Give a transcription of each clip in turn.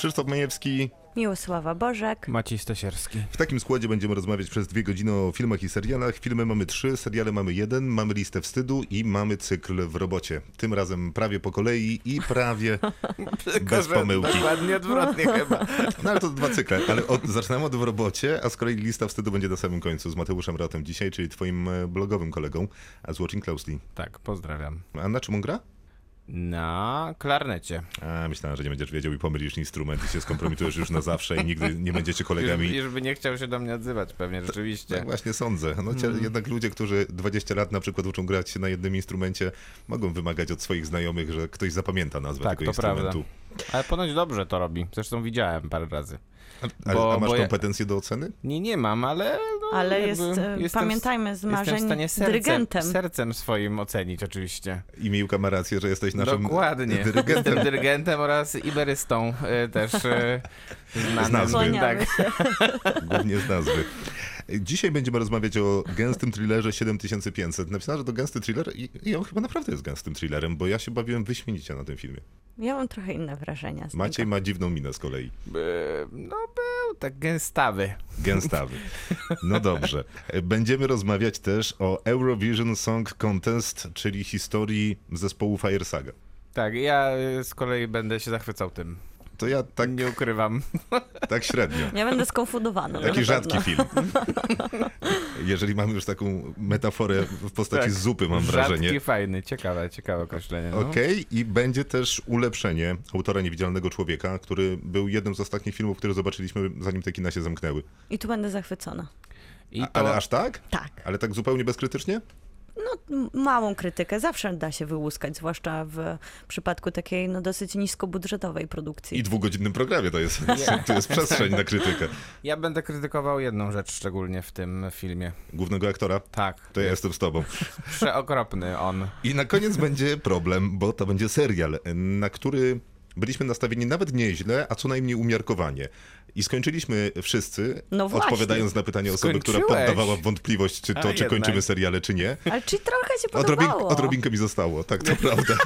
Krzysztof Majewski. Miłosława Bożek. Maciej Stasierski. W takim składzie będziemy rozmawiać przez dwie godziny o filmach i serialach. Filmy mamy trzy, seriale mamy jeden, mamy listę wstydu i mamy cykl w robocie. Tym razem prawie po kolei i prawie bez pomyłki. Dokładnie odwrotnie chyba. No ale to dwa cykle, ale od, zaczynamy od w robocie, a z kolei lista wstydu będzie na samym końcu z Mateuszem Rotem dzisiaj, czyli twoim e, blogowym kolegą, a z Watching Closely. Tak, pozdrawiam. A na czym on gra? Na klarnecie. A, myślałem, że nie będziesz wiedział i pomylisz instrument i się skompromitujesz już na zawsze i nigdy nie będziecie kolegami. Już, już by nie chciał się do mnie odzywać pewnie, rzeczywiście. Tak właśnie sądzę. No, cie- Mm. Jednak ludzie, którzy 20 lat na przykład uczą grać na jednym instrumencie, mogą wymagać od swoich znajomych, że ktoś zapamięta nazwę Tak, tego to prawda. instrumentu. Ale ponoć dobrze to robi. Zresztą widziałem parę razy. A, Bo- a masz bo ja- kompetencje do oceny? Nie, nie mam, ale. No, Ale jest, e, jestem pamiętajmy, z Jestem w marzeń stanie sercem, dyrygentem. sercem swoim ocenić, oczywiście. I Miłka ma rację, że jesteś naszym Dokładnie. dyrygentem. Jestem dyrygentem oraz iberystą e, też e, znanym. Z nazwy. Tak. Głównie z nazwy. Dzisiaj będziemy rozmawiać o gęstym thrillerze 7500. Napisano, że to gęsty thriller i, i on chyba naprawdę jest gęstym thrillerem, bo ja się bawiłem wyśmienicie na tym filmie. Ja mam trochę inne wrażenia z Maciej tego. ma dziwną minę z kolei. No był tak gęstawy. Gęstawy. No dobrze. Będziemy rozmawiać też o Eurovision Song Contest, czyli historii zespołu Fire Saga. Tak, ja z kolei będę się zachwycał tym. To ja tak, Nie ukrywam. tak średnio. Ja będę skonfundowana. Taki na rzadki pewno. film. Jeżeli mamy już taką metaforę w postaci Tak. zupy, mam wrażenie. Rzadki, fajny, ciekawe, ciekawe określenie. No. Okej, i będzie też ulepszenie autora Niewidzialnego Człowieka, który był jednym z ostatnich filmów, które zobaczyliśmy, zanim te kina się zamknęły. I tu będę zachwycona. To, ale aż tak? Tak. Ale tak zupełnie bezkrytycznie? No, małą krytykę zawsze da się wyłuskać, zwłaszcza w przypadku takiej no, dosyć niskobudżetowej produkcji. I dwugodzinnym programie to jest, to jest przestrzeń na krytykę. Ja będę krytykował jedną rzecz szczególnie w tym filmie. Głównego aktora? Tak, To ja jestem z tobą. przeokropny on. I na koniec będzie problem, bo to będzie serial, na który byliśmy nastawieni nawet nieźle, a co najmniej umiarkowanie. I skończyliśmy wszyscy, No odpowiadając na pytanie osoby, która Skończyłeś. poddawała w wątpliwość, czy A to, czy jednak. kończymy seriale, czy nie. Ale czy trochę się Odrobin, podobało? odrobinkę mi zostało, tak, to prawda.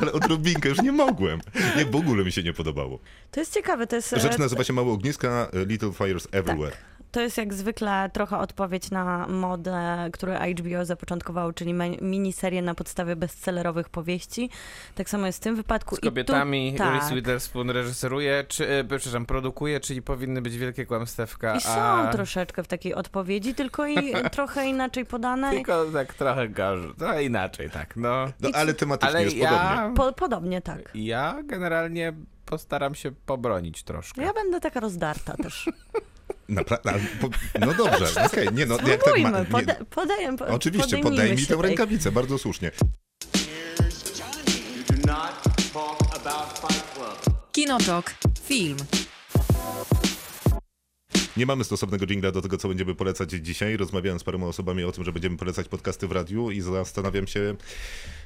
Ale odrobinkę już nie mogłem. Nie, w ogóle mi się nie podobało. To jest ciekawe, to jest... e, Rzecz nazywa się Małe Ogniska, Little Fires Everywhere. Tak. To jest jak zwykle trochę odpowiedź na modę, którą HBO zapoczątkowało, czyli miniserię na podstawie bestsellerowych powieści. Tak samo jest w tym wypadku. Z kobietami I tu, tak. Reese Witherspoon reżyseruje, czy, e, przepraszam, produkuje, czyli powinny być wielkie kłamstewka. I są a... troszeczkę w takiej odpowiedzi, tylko i trochę inaczej podane. Tylko tak trochę gorzej, trochę inaczej, tak, no. No, ale tematycznie Ale jest ja, podobnie. Po, podobnie tak. ja generalnie postaram się pobronić troszkę. Ja będę taka rozdarta też. Po, no dobrze, okej, nie no, jak tak ma, nie, poda, podaję, po, Oczywiście, podaj mi tę rękawicę, bardzo słusznie. Kinotok. Film. Nie mamy stosownego jingla do tego, co będziemy polecać dzisiaj. Rozmawiałem z paroma osobami o tym, że będziemy polecać podcasty w radiu i zastanawiam się,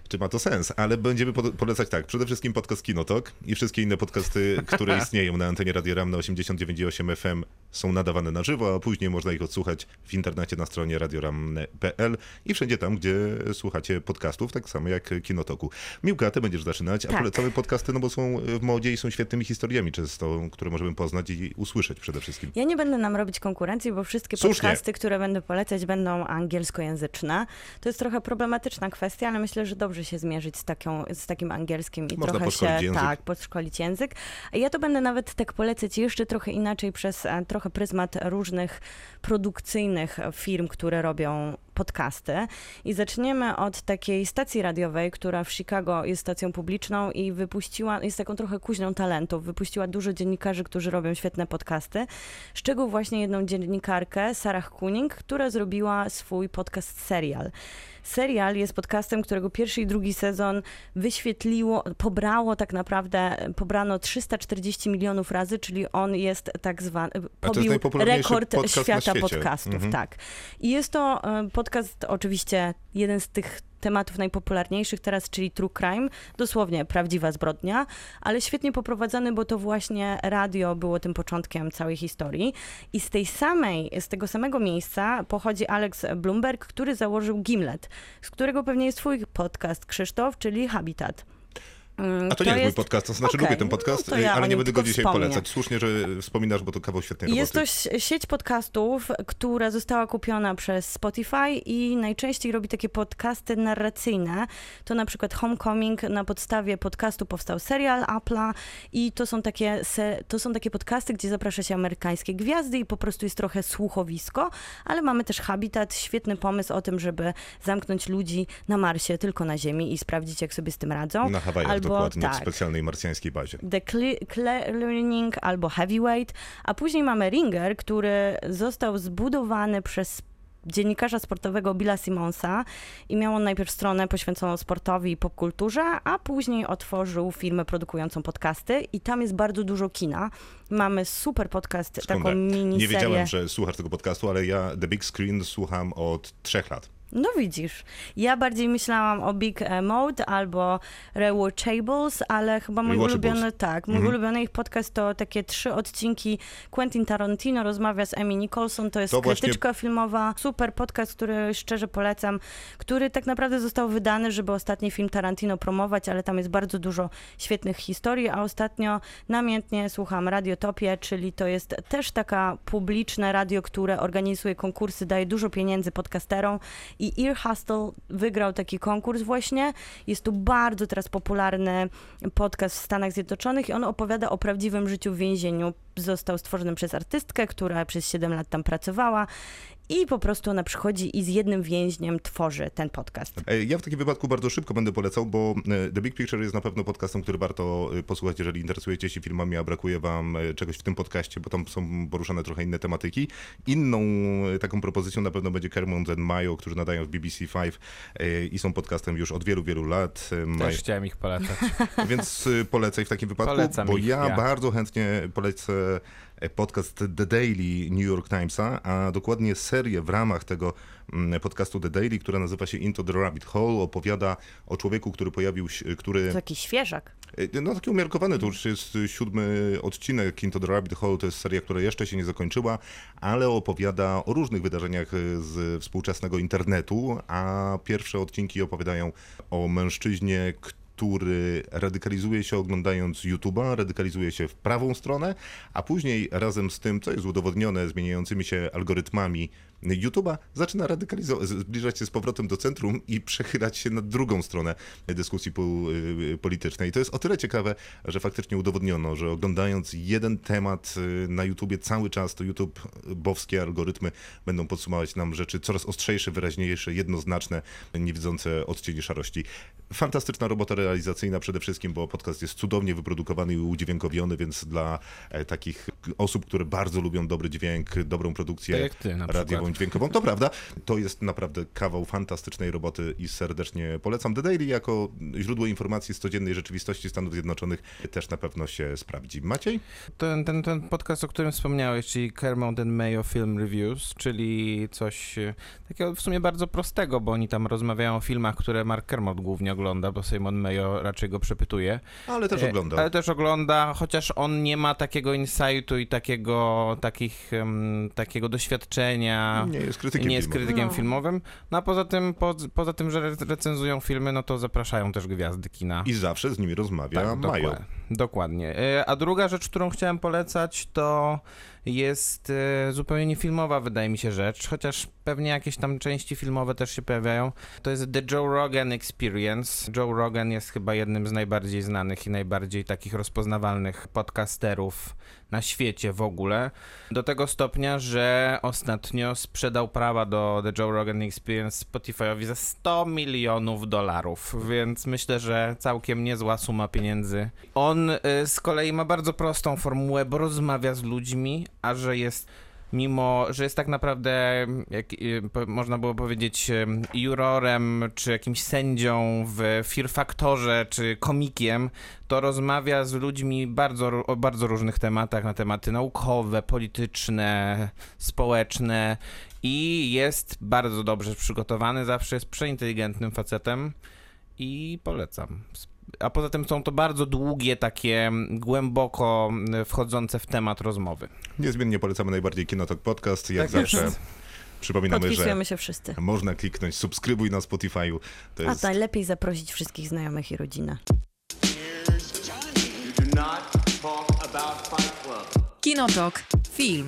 czy ma to sens. Ale będziemy po- polecać tak, przede wszystkim podcast Kinotok i wszystkie inne podcasty, które istnieją na antenie Radio Ram na 89,8 FM są nadawane na żywo, a później można ich odsłuchać w internecie na stronie radioram.pl i wszędzie tam, gdzie słuchacie podcastów, tak samo jak Kinotoku. Miłka, ty będziesz zaczynać, a Tak. polecamy podcasty, no bo są w modzie i są świetnymi historiami często, które możemy poznać i usłyszeć przede wszystkim. Ja nie będę nam robić konkurencji, bo wszystkie Słusznie. podcasty, które będę polecać, będą angielskojęzyczne. To jest trochę problematyczna kwestia, ale myślę, że dobrze się zmierzyć z, taką, z takim angielskim i Można trochę się język. tak podszkolić język. Ja to będę nawet tak polecać jeszcze trochę inaczej przez e, trochę pryzmat różnych produkcyjnych firm, które robią podcasty. I zaczniemy od takiej stacji radiowej, która w Chicago jest stacją publiczną i wypuściła, jest taką trochę kuźnią talentów, wypuściła dużo dziennikarzy, którzy robią świetne podcasty. Z czego właśnie jedną dziennikarkę, Sarah Kuning, która zrobiła swój podcast serial. Serial jest podcastem, którego pierwszy i drugi sezon wyświetliło, pobrało tak naprawdę, pobrano 340 milionów razy, czyli on jest tak zwany, pobił rekord świata podcastów, Mhm. tak. I jest to e, podcast podcast, oczywiście jeden z tych tematów najpopularniejszych teraz, czyli true crime, dosłownie prawdziwa zbrodnia, ale świetnie poprowadzony, bo to właśnie radio było tym początkiem całej historii. I z tej samej, z tego samego miejsca pochodzi Alex Bloomberg, który założył Gimlet, z którego pewnie jest twój podcast, Krzysztof, czyli Habitat. Mm, A to nie jest mój podcast, to znaczy Okej, lubię ten podcast, no to ja ale nie będę go dzisiaj wspomnę. polecać. Słusznie, że wspominasz, bo to kawał świetnej roboty. Jest to sieć podcastów, która została kupiona przez Spotify i najczęściej robi takie podcasty narracyjne. To na przykład Homecoming, na podstawie podcastu powstał serial Apple'a i to są, takie se- to są takie podcasty, gdzie zaprasza się amerykańskie gwiazdy i po prostu jest trochę słuchowisko, ale mamy też Habitat, świetny pomysł o tym, żeby zamknąć ludzi na Marsie, tylko na Ziemi i sprawdzić, jak sobie z tym radzą. Na Hawajach Albo dokładnie, w tak. specjalnej marsjańskiej bazie. The Cle- Clearing albo Heavyweight, a później mamy Ringer, który został zbudowany przez dziennikarza sportowego Billa Simonsa i miał on najpierw stronę poświęconą sportowi i popkulturze, a później otworzył firmę produkującą podcasty i tam jest bardzo dużo kina. Mamy super podcast, taką Sekundę. miniserię. Nie wiedziałem, że słuchasz tego podcastu, ale ja The Big Screen słucham od trzech lat. No widzisz, ja bardziej myślałam o Big Mode albo Rewatchables, ale chyba mój ulubiony, tak, mój Mhm. ulubiony ich podcast to takie trzy odcinki Quentin Tarantino rozmawia z Amy Nicholson, to jest To właśnie- krytyczka filmowa, super podcast, który szczerze polecam, który tak naprawdę został wydany, żeby ostatni film Tarantino promować, ale tam jest bardzo dużo świetnych historii, a ostatnio namiętnie słucham Radiotopię, czyli to jest też taka publiczne radio, które organizuje konkursy, daje dużo pieniędzy podcasterom i Ear Hustle wygrał taki konkurs właśnie. Jest to bardzo teraz popularny podcast w Stanach Zjednoczonych i on opowiada o prawdziwym życiu w więzieniu. Został stworzony przez artystkę, która przez 7 lat tam pracowała i po prostu ona przychodzi i z jednym więźniem tworzy ten podcast. E, Ja w takim wypadku bardzo szybko będę polecał, bo e, The Big Picture jest na pewno podcastem, który warto e, posłuchać, jeżeli interesujecie się filmami, a brakuje wam czegoś w tym podcaście, bo tam są poruszane trochę inne tematyki. Inną taką propozycją na pewno będzie Kermont and Mayo, którzy nadają w BBC Five i są podcastem już od wielu, wielu lat. Też chciałem ich polecać. Więc polecaj w takim wypadku, Polecam bo ich, ja, ja. bardzo chętnie polecę podcast The Daily New York Timesa, a dokładnie serię w ramach tego mm, podcastu The Daily, która nazywa się Into the Rabbit Hole, opowiada o człowieku, który pojawił się, który... To taki świeżak. E, No taki umiarkowany, to już jest siódmy odcinek Into the Rabbit Hole, to jest seria, która jeszcze się nie zakończyła, ale opowiada o różnych wydarzeniach y, z współczesnego internetu, a pierwsze odcinki opowiadają o mężczyźnie, który radykalizuje się oglądając YouTube'a, radykalizuje się w prawą stronę, a później razem z tym, co jest udowodnione zmieniającymi się algorytmami YouTube'a, zaczyna radykalizować, zbliżać się z powrotem do centrum i przechylać się na drugą stronę dyskusji y, politycznej. To jest o tyle ciekawe, że faktycznie udowodniono, że oglądając jeden temat y, na YouTubie cały czas, to YouTube, bowskie algorytmy będą podsumować nam rzeczy coraz ostrzejsze, wyraźniejsze, jednoznaczne, niewidzące odcieni szarości. Fantastyczna robota realizacyjna przede wszystkim, bo podcast jest cudownie wyprodukowany i udźwiękowiony, więc dla e, takich osób, które bardzo lubią dobry dźwięk, dobrą produkcję Tak jak ty na radiową, dźwiękową, to prawda, to jest naprawdę kawał fantastycznej roboty i serdecznie polecam. The Daily jako źródło informacji z codziennej rzeczywistości Stanów Zjednoczonych też na pewno się sprawdzi. Maciej? Ten, ten, ten podcast, o którym wspomniałeś, czyli Kermont and Mayo Film Reviews, czyli coś e, takiego w sumie bardzo prostego, bo oni tam rozmawiają o filmach, które Mark Kermont głównie ogląda, bo Simon Mayo raczej go przepytuje. Ale też E, ogląda. Ale też ogląda, chociaż on nie ma takiego insightu i takiego, takich, em, takiego doświadczenia. Nie jest krytykiem nie jest filmowym. krytykiem No. filmowym. No a poza tym, po, poza tym, że re- recenzują filmy, no to zapraszają też gwiazdy kina. I zawsze z nimi rozmawia Tak, Majo. dokładnie. Dokładnie. A druga rzecz, którą chciałem polecać, to jest e, zupełnie niefilmowa, wydaje mi się, rzecz, chociaż pewnie jakieś tam części filmowe też się pojawiają. To jest The Joe Rogan Experience. Joe Rogan jest chyba jednym z najbardziej znanych i najbardziej takich rozpoznawalnych podcasterów na świecie w ogóle. Do tego stopnia, że ostatnio sprzedał prawa do The Joe Rogan Experience Spotify'owi za 100 milionów dolarów, więc myślę, że całkiem niezła suma pieniędzy. On y, z kolei ma bardzo prostą formułę, bo rozmawia z ludźmi, a że jest mimo że jest tak naprawdę, jak y, można było powiedzieć, em, jurorem, czy jakimś sędzią w Fear Factorze, czy komikiem, to rozmawia z ludźmi bardzo, o bardzo różnych tematach, na tematy naukowe, polityczne, społeczne i jest bardzo dobrze przygotowany, zawsze jest przeinteligentnym facetem i polecam. A poza tym są to bardzo długie, takie głęboko wchodzące w temat rozmowy. Niezmiennie polecamy najbardziej Kinotok Podcast. Jak Tak jest. zawsze przypominamy, że się wszyscy. można kliknąć subskrybuj na Spotify'u. To A jest najlepiej zaprosić wszystkich znajomych i rodzinę. Kinotok. Film.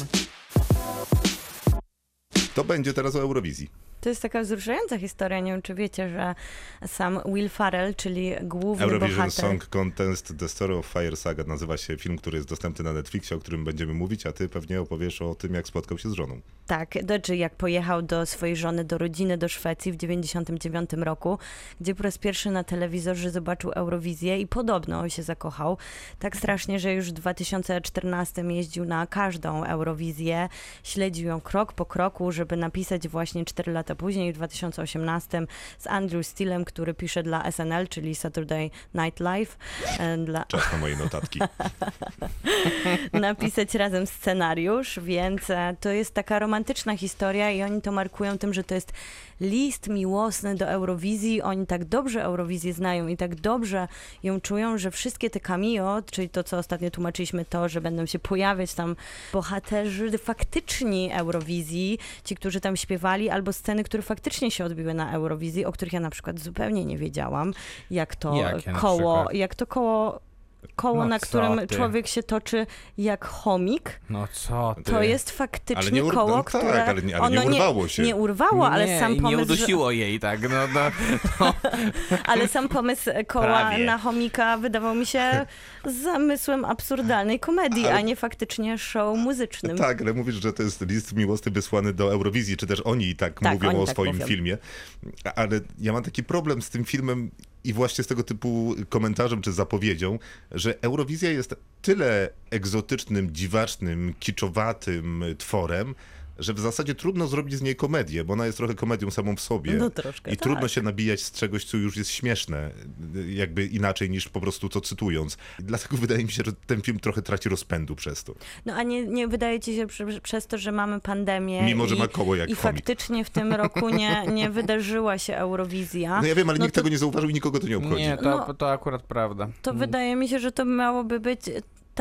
To będzie teraz o Eurowizji. To jest taka wzruszająca historia. Nie wiem, czy wiecie, że sam Will Farrell, czyli główny Eurovision bohater... Song Contest The Story of Fire Saga nazywa się film, który jest dostępny na Netflixie, o którym będziemy mówić, a ty pewnie opowiesz o tym, jak spotkał się z żoną. Tak, znaczy jak pojechał do swojej żony, do rodziny, do Szwecji w 99 roku, gdzie po raz pierwszy na telewizorze zobaczył Eurowizję i podobno się zakochał. Tak strasznie, że już w 2014 jeździł na każdą Eurowizję, śledził ją krok po kroku, żeby napisać właśnie 4 lata później, w 2018 z Andrew Steelem, który pisze dla SNL, czyli Saturday Night Live, e, dla, Czas na moje notatki. napisać razem scenariusz, więc e, to jest taka romantyczna historia i oni to markują tym, że to jest list miłosny do Eurowizji. Oni tak dobrze Eurowizję znają i tak dobrze ją czują, że wszystkie te cameo, czyli to, co ostatnio tłumaczyliśmy, to, że będą się pojawiać tam bohaterzy faktyczni Eurowizji, ci, którzy tam śpiewali, albo sceny, które faktycznie się odbiły na Eurowizji, o których ja na przykład zupełnie nie wiedziałam, jak to Jakie na koło, jak to koło koło, No na którym ty? człowiek się toczy jak chomik, No co ty? to jest faktycznie nie ur- koło, no tak, które... ale nie- ale nie ono urwało się. Nie urwało, ale nie, sam i nie pomysł, że, udusiło jej, tak, no, no. ale sam pomysł koła Prawie. na chomika wydawał mi się zamysłem absurdalnej komedii, Ale- a nie faktycznie show muzycznym. Tak, ale mówisz, że to jest list miłosny wysłany do Eurowizji, czy też oni tak, Tak, mówią o tak swoim mówią. filmie. Ale ja mam taki problem z tym filmem i właśnie z tego typu komentarzem czy zapowiedzią, że Eurowizja jest tyle egzotycznym, dziwacznym, kiczowatym tworem, że w zasadzie trudno zrobić z niej komedię, bo ona jest trochę komedią samą w sobie. No troszkę I tak. trudno się nabijać z czegoś, co już jest śmieszne, jakby inaczej niż po prostu to cytując. I dlatego wydaje mi się, że ten film trochę traci rozpędu przez to. No a nie, nie wydaje ci się prze, przez to, że mamy pandemię Mimo, że i, ma koło jak i chomik. faktycznie w tym roku nie, nie wydarzyła się Eurowizja. No ja wiem, ale no nikt to- tego nie zauważył i nikogo to nie obchodzi. Nie, to, No. to akurat prawda. To wydaje mi się, że to miałoby być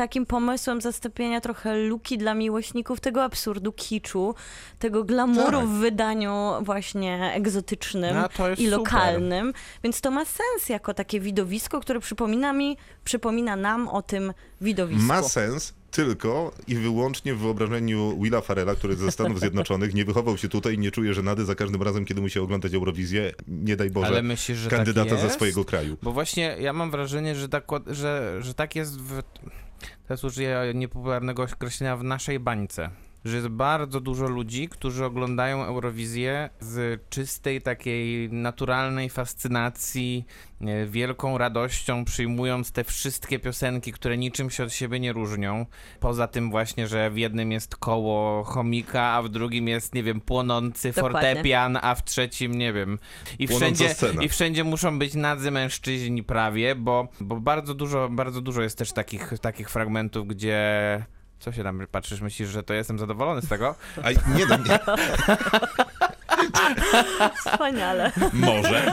takim pomysłem zastąpienia trochę luki dla miłośników tego absurdu, kiczu, tego glamuru Tak. w wydaniu właśnie egzotycznym No, i super. lokalnym. Więc to ma sens jako takie widowisko, które przypomina mi, przypomina nam o tym widowisku. Ma sens tylko i wyłącznie w wyobrażeniu Willa Farrella, który ze Stanów Zjednoczonych nie wychował się tutaj i nie czuje żenady za każdym razem, kiedy musi oglądać Eurowizję, nie daj Boże, Ale myślisz, że kandydata tak ze swojego kraju. Bo właśnie ja mam wrażenie, że tak, że, że tak jest w... Teraz użyję niepopularnego określenia w naszej bańce. Że jest bardzo dużo ludzi, którzy oglądają Eurowizję z czystej takiej naturalnej fascynacji, e, wielką radością, przyjmując te wszystkie piosenki, które niczym się od siebie nie różnią. Poza tym właśnie, że w jednym jest koło chomika, a w drugim jest, nie wiem, płonący Dokładnie. fortepian, a w trzecim, nie wiem. I Płonąca wszędzie, scena. I wszędzie muszą być nadzy mężczyźni prawie, bo, bo bardzo dużo, bardzo dużo jest też takich, takich fragmentów, gdzie... Co się tam patrzysz, myślisz, że to jestem zadowolony z tego? A nie, no, nie, Wspaniale. może.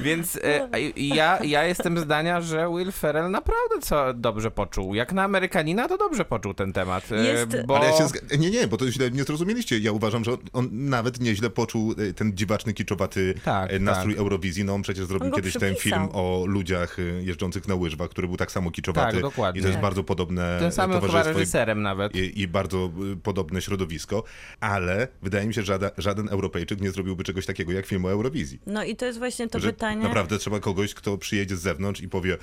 Więc e, ja, ja jestem zdania, że Will Ferrell naprawdę co dobrze poczuł. Jak na Amerykanina, to dobrze poczuł ten temat. e, Jest- Bo... Ale ja się zga- nie, nie, bo to źle nie zrozumieliście. Ja uważam, że on, on nawet nieźle poczuł e, ten dziwaczny, kiczowaty Tak, e, nastrój tak. Eurowizji. No on przecież zrobił On go kiedyś ten przypisał. film o ludziach e, jeżdżących na łyżwach, który był tak samo kiczowaty. Tak, dokładnie. I to jest Tak. bardzo podobne samym chyba towarzystwo. i- reżyserem nawet. i, i bardzo podobne środowisko, ale wydaje mi się, że żaden, żaden Europejczyk nie zrobiłby czegoś takiego jak film o Eurowizji. No i to jest właśnie to że pytanie, naprawdę trzeba kogoś, kto przyjedzie z zewnątrz i powie,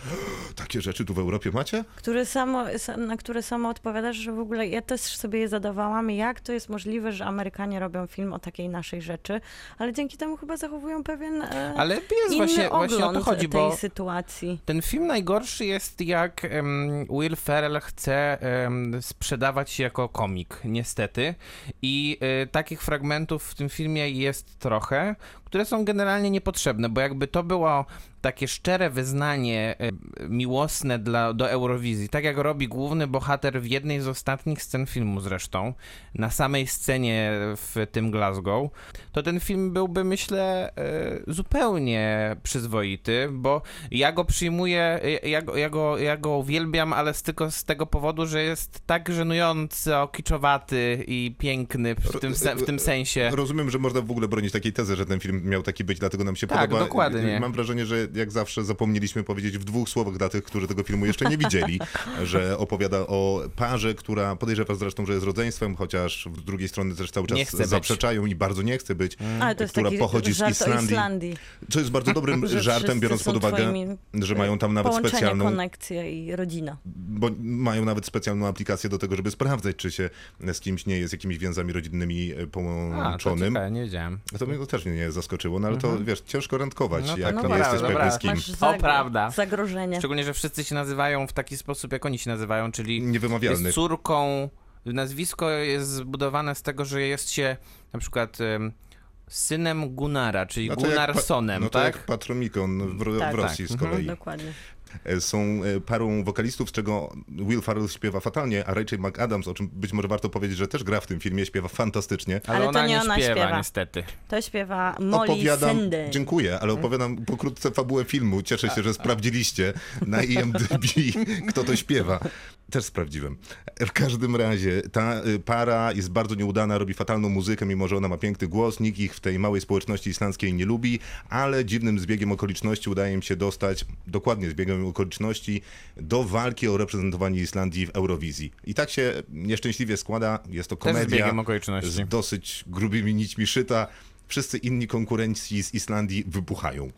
takie rzeczy tu w Europie macie? które samo, sa- na które samo odpowiadasz, że w ogóle ja też sobie je zadawałam, jak to jest możliwe, że Amerykanie robią film o takiej naszej rzeczy, ale dzięki temu chyba zachowują pewien e, Ale jest inny właśnie, właśnie o to chodzi, tej bo sytuacji. ten film najgorszy jest jak em, Will Ferrell chce em, sprzedawać się jako komik, niestety. I e, takich fragmentów w tym filmie jest trochę, które są generalnie niepotrzebne, bo jakby to było takie szczere wyznanie e, miłosne dla, do Eurowizji, tak jak robi główny bohater w jednej z ostatnich scen filmu zresztą, na samej scenie w tym Glasgow, to ten film byłby, myślę, e, zupełnie przyzwoity, bo ja go przyjmuję, e, ja go, ja go, ja go uwielbiam, ale z, tylko z tego powodu, że jest tak żenująco kiczowaty i piękny w tym, w tym sensie. Rozumiem, że można w ogóle bronić takiej tezy, że ten film miał taki być, dlatego nam się Tak, podoba. dokładnie. Mam wrażenie, że jak zawsze zapomnieliśmy powiedzieć w dwóch słowach dla tych, którzy tego filmu jeszcze nie widzieli, że opowiada o parze, która podejrzewa zresztą, że jest rodzeństwem, chociaż z drugiej strony też cały Nie czas chce być. zaprzeczają i bardzo nie chce być, Ale to jest która pochodzi z Islandii. Islandii. Co jest bardzo dobrym żartem, biorąc pod uwagę, że mają tam nawet specjalną konekcje i rodzina. bo mają nawet specjalną aplikację do tego, żeby sprawdzać, czy się z kimś nie jest jakimiś więzami rodzinnymi e, A, to połączonym. ciekawe, nie wiedziałem. To mnie to też mnie zaskoczyło, no ale to wiesz, ciężko rętkować, No to- jak no nie jesteś pewny dobra. z kim. Masz O, prawda. zagrożenie. Szczególnie, że wszyscy się nazywają w taki sposób, jak oni się nazywają, czyli Niewymawialny. jest córką, nazwisko jest zbudowane z tego, że jest się na przykład em, synem Gunnara, czyli No Gunnarsonem, No to tak? jak Patromikon w, Tak, w Rosji tak. z kolei. Dokładnie. E, Są e, parą wokalistów, z czego Will Farrell śpiewa fatalnie, a Rachel McAdams, o czym być może warto powiedzieć, że też gra w tym filmie, śpiewa fantastycznie. Ale, Ale to ona nie nie ona śpiewa, śpiewa. niestety. To śpiewa Molly opowiadam, dziękuję, ale opowiadam pokrótce fabułę filmu. Cieszę się, że sprawdziliście na IMDb, kto to śpiewa. Też sprawdziłem. W każdym razie ta para jest bardzo nieudana, robi fatalną muzykę, mimo że ona ma piękny głos. Nikt ich w tej małej społeczności islandzkiej nie lubi, ale dziwnym zbiegiem okoliczności udaje im się dostać, dokładnie zbiegiem okoliczności, do walki o reprezentowanie Islandii w Eurowizji. I tak się nieszczęśliwie składa. Jest to komedia okoliczności. z dosyć grubymi nićmi szyta. Wszyscy inni konkurenci z Islandii wybuchają.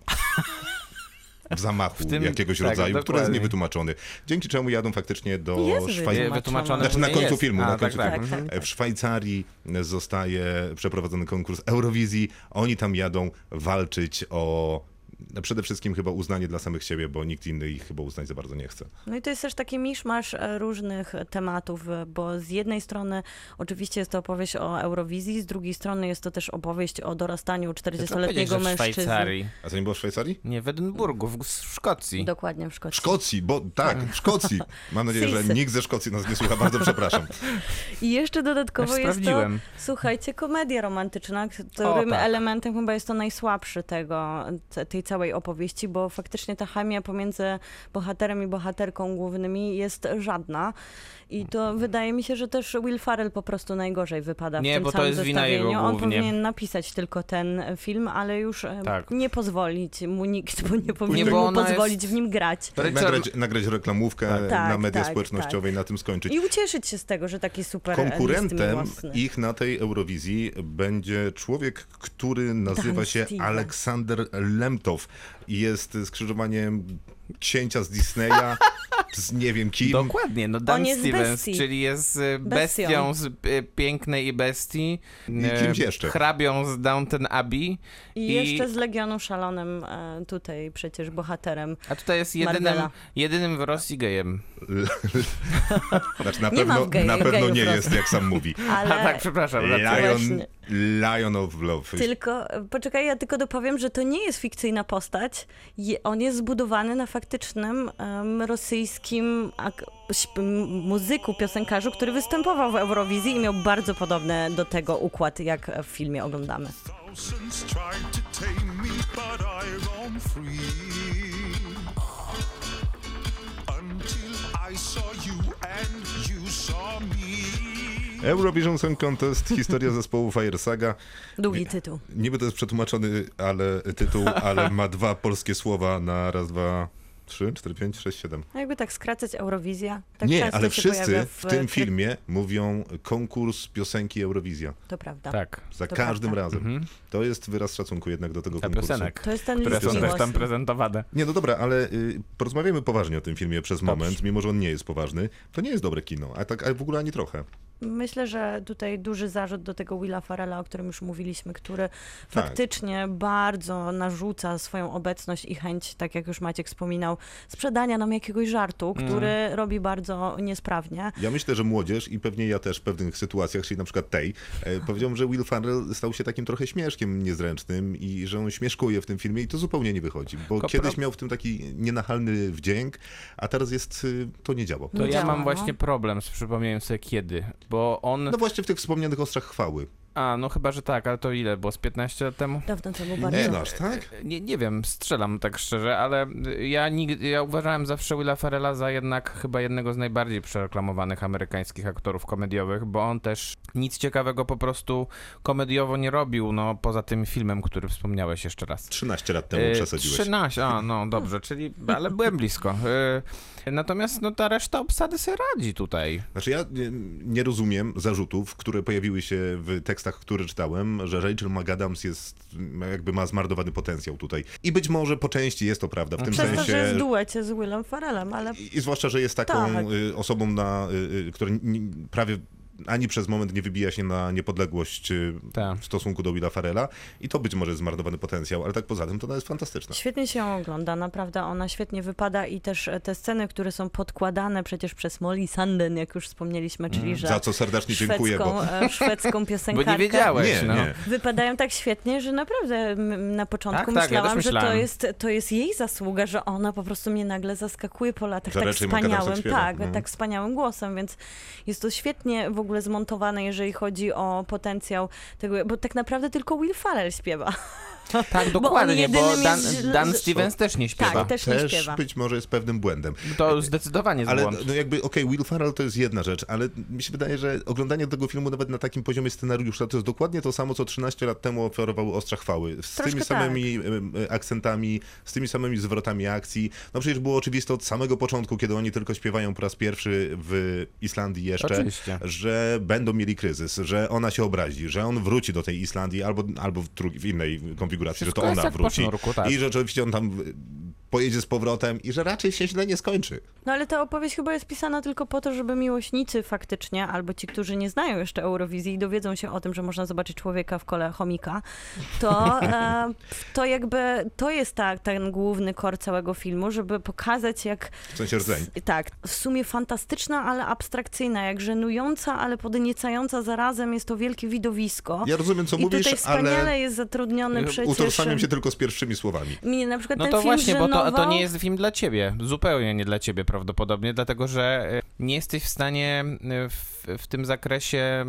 W zamachu W tym- jakiegoś tak, rodzaju, który jest dokładnie. niewytłumaczony. Dzięki czemu jadą faktycznie do Szwajcarii. Znaczy na końcu jest. filmu, A, na tak, końcu tak. filmu. mhm. W Szwajcarii zostaje przeprowadzony konkurs Eurowizji. Oni tam jadą walczyć o przede wszystkim chyba uznanie dla samych siebie, bo nikt inny ich chyba uznać za bardzo nie chce. No i to jest też taki miszmasz e, różnych tematów, e, bo z jednej strony oczywiście jest to opowieść o Eurowizji, z drugiej strony jest to też opowieść o dorastaniu Dlaczego powiedzieć, 40-letniego że w mężczyzny. Szwajcarii? A to nie było w Szwajcarii? Nie, w Edynburgu, w, Szkocji. Dokładnie w W Szkocji. Szkocji, bo tak, w Szkocji. Mam nadzieję, że nikt ze Szkocji nas nie słucha, bardzo przepraszam. I jeszcze dodatkowo Aż jest to, słuchajcie, komedia romantyczna, którym tak. elementem chyba jest to najsłabszy tego, te- tej całej opowieści, bo faktycznie ta chemia pomiędzy bohaterem i bohaterką głównymi jest żadna. I to wydaje mi się, że też Will Farrell po prostu najgorzej wypada w Nie, tym bo to jest wina zestawieniu. jego On głównie. powinien napisać tylko ten film, ale już e, Tak. nie pozwolić mu nikt, bo nie powinien bo mu ona pozwolić jest- w nim grać. Richard- Nagrać, nagrać reklamówkę na Tak, media tak, społecznościowe i na tym skończyć. I ucieszyć się z tego, że taki super e, Konkurentem miłosny. ich na tej Eurowizji będzie człowiek, który nazywa Dan się Steven. Aleksander Lemtow i jest skrzyżowaniem księcia z Disneya z nie wiem kim. Dokładnie, no Dan jest Stevens, bestii. czyli jest Bestią. bestią z e, pięknej i bestii. I e, kimś jeszcze. Hrabią z Downton Abbey. I, I- jeszcze z Legionu Szalonym e, tutaj przecież bohaterem. A tutaj jest jedynym, Marvela. jedynym w Rosji gejem. Znaczy na Nie pewno, na pewno nie jest, jak sam mówi. Ale A tak, przepraszam. Lion, Właśnie. Lion of Love. tylko, poczekaj, ja tylko dopowiem, że to nie jest fikcyjna postać. Je, on jest zbudowany na faktycznym em, rosyjskim ak- śp- m- muzyku, piosenkarzu, który występował w Eurowizji i miał bardzo podobny do tego układ, jak w filmie oglądamy. Thousands tried to tame me, but I roam free. Eurovision Song Contest, historia zespołu Fire Saga. Długi tytuł. Niby to jest przetłumaczony ale, tytuł, ale ma dwa polskie słowa na raz, dwa, 3, 4, 5, 6, 7. A jakby tak skracać Eurowizja. Tak Nie, ale wszyscy pojawia w tym filmie mówią konkurs piosenki Eurowizja. To prawda. Tak. Za To każdym prawda. razem. Mhm. To jest wyraz szacunku jednak do tego Dla konkursu. piosenek, To jest ten które są też tam prezentowane. Nie, no dobra, ale y, porozmawiajmy poważnie o tym filmie przez Dobrze. moment, mimo że on nie jest poważny. To nie jest dobre kino, a tak a w ogóle ani trochę. Myślę, że tutaj duży zarzut do tego Willa Farrella, o którym już mówiliśmy, który Tak. faktycznie bardzo narzuca swoją obecność i chęć, tak jak już Maciek wspominał, sprzedania nam jakiegoś żartu, Mm. który robi bardzo niesprawnie. Ja myślę, że młodzież i pewnie ja też w pewnych sytuacjach, czyli na przykład tej, e, powiedziałbym, że Will Ferrell stał się takim trochę śmieszkiem niezręcznym i że on śmieszkuje w tym filmie i to zupełnie nie wychodzi, bo kiedyś miał w tym taki nienachalny wdzięk, a teraz jest, y, to nie działa. To Nie ja działa, mam no. właśnie problem z przypomnieniem sobie kiedy, bo on... No właśnie w tych wspomnianych ostrzach chwały. A, no chyba, że tak, ale to ile było? Z 15 lat temu? Dawno temu bardzo. Nie aż tak? Nie, nie wiem, strzelam tak szczerze, ale ja, nigdy, ja uważałem zawsze Willa Ferrella za jednak chyba jednego z najbardziej przereklamowanych amerykańskich aktorów komediowych, bo on też nic ciekawego po prostu komediowo nie robił, no poza tym filmem, który wspomniałeś jeszcze raz. 13 lat temu E, przesadziłeś. 13, a no dobrze, czyli, ale byłem blisko. Natomiast no ta reszta obsady sobie radzi tutaj. Znaczy ja nie, nie rozumiem zarzutów, które pojawiły się w tekstach, które czytałem, że Rachel McAdams jest, jakby ma zmarnowany potencjał tutaj. I być może po części jest to prawda, w tym Przez to, sensie... że jest w duecie z Willem Farrellem, ale I, I zwłaszcza, że jest taką Tak. y, osobą, na, y, y, która prawie ani przez moment nie wybija się na niepodległość y, Tak. w stosunku do Willa Farrella i to być może jest zmarnowany potencjał, ale tak poza tym to ona jest fantastyczna. Świetnie się ją ogląda, naprawdę ona świetnie wypada i też e, te sceny, które są podkładane przecież przez Molly Sanden, jak już wspomnieliśmy, czyli że Za co serdecznie dziękuję, bo szwedzką, e, szwedzką Bo piosenkarkę. nie wiedziałeś, nie, no. nie. Wypadają tak świetnie, że naprawdę na początku Tak, tak, ja myślałam, że to jest, to jest jej zasługa, że ona po prostu mnie nagle zaskakuje po latach Że tak tak wspaniałym, tak, no. tak wspaniałym głosem, więc jest to świetnie w ogóle zmontowane, jeżeli chodzi o potencjał tego, bo tak naprawdę tylko Will Farrell śpiewa. Tak, on dokładnie, bo, jedynym Dan, jest Dan Stevens też nie śpiewa. Tak, też nie Też śpiewa. być może jest pewnym błędem. To zdecydowanie jest Ale błąd. no jakby, okej, Will Ferrell to jest jedna rzecz, ale mi się wydaje, że oglądanie tego filmu nawet na takim poziomie scenariusza to jest dokładnie to samo, co 13 lat temu oferował Ostrza Chwały. Z Troszkę tymi samymi em, e, akcentami, z tymi samymi zwrotami akcji. No przecież było oczywiste od samego początku, kiedy oni tylko śpiewają po raz pierwszy w Islandii jeszcze, Oczywiście. że będą mieli kryzys, że ona się obrazi, że on wróci do tej Islandii albo, albo w, drugi, w innej konfiguracji, Wszystko że to ona wróci. sznurku, tak. I że oczywiście on tam y, pojedzie z powrotem i że raczej się źle nie skończy. No ale ta opowieść chyba jest pisana tylko po to, żeby miłośnicy faktycznie, albo ci, którzy nie znają jeszcze Eurowizji i dowiedzą się o tym, że można zobaczyć człowieka w kole chomika, to, e, to jakby to jest ta, ten główny kor całego filmu, żeby pokazać jak W sensie rdzeń. tak, w sumie fantastyczna, ale abstrakcyjna, jak żenująca, ale podniecająca zarazem jest to wielkie widowisko. Ja rozumiem, co I mówisz, tutaj wspaniale ale jest zatrudniony przecież... utożsamiam się tylko z pierwszymi słowami. Mnie na przykład No ten to film właśnie, bo to, to nie jest film dla ciebie. Zupełnie nie dla ciebie prawdopodobnie, dlatego że e, nie jesteś w stanie e, w, w tym zakresie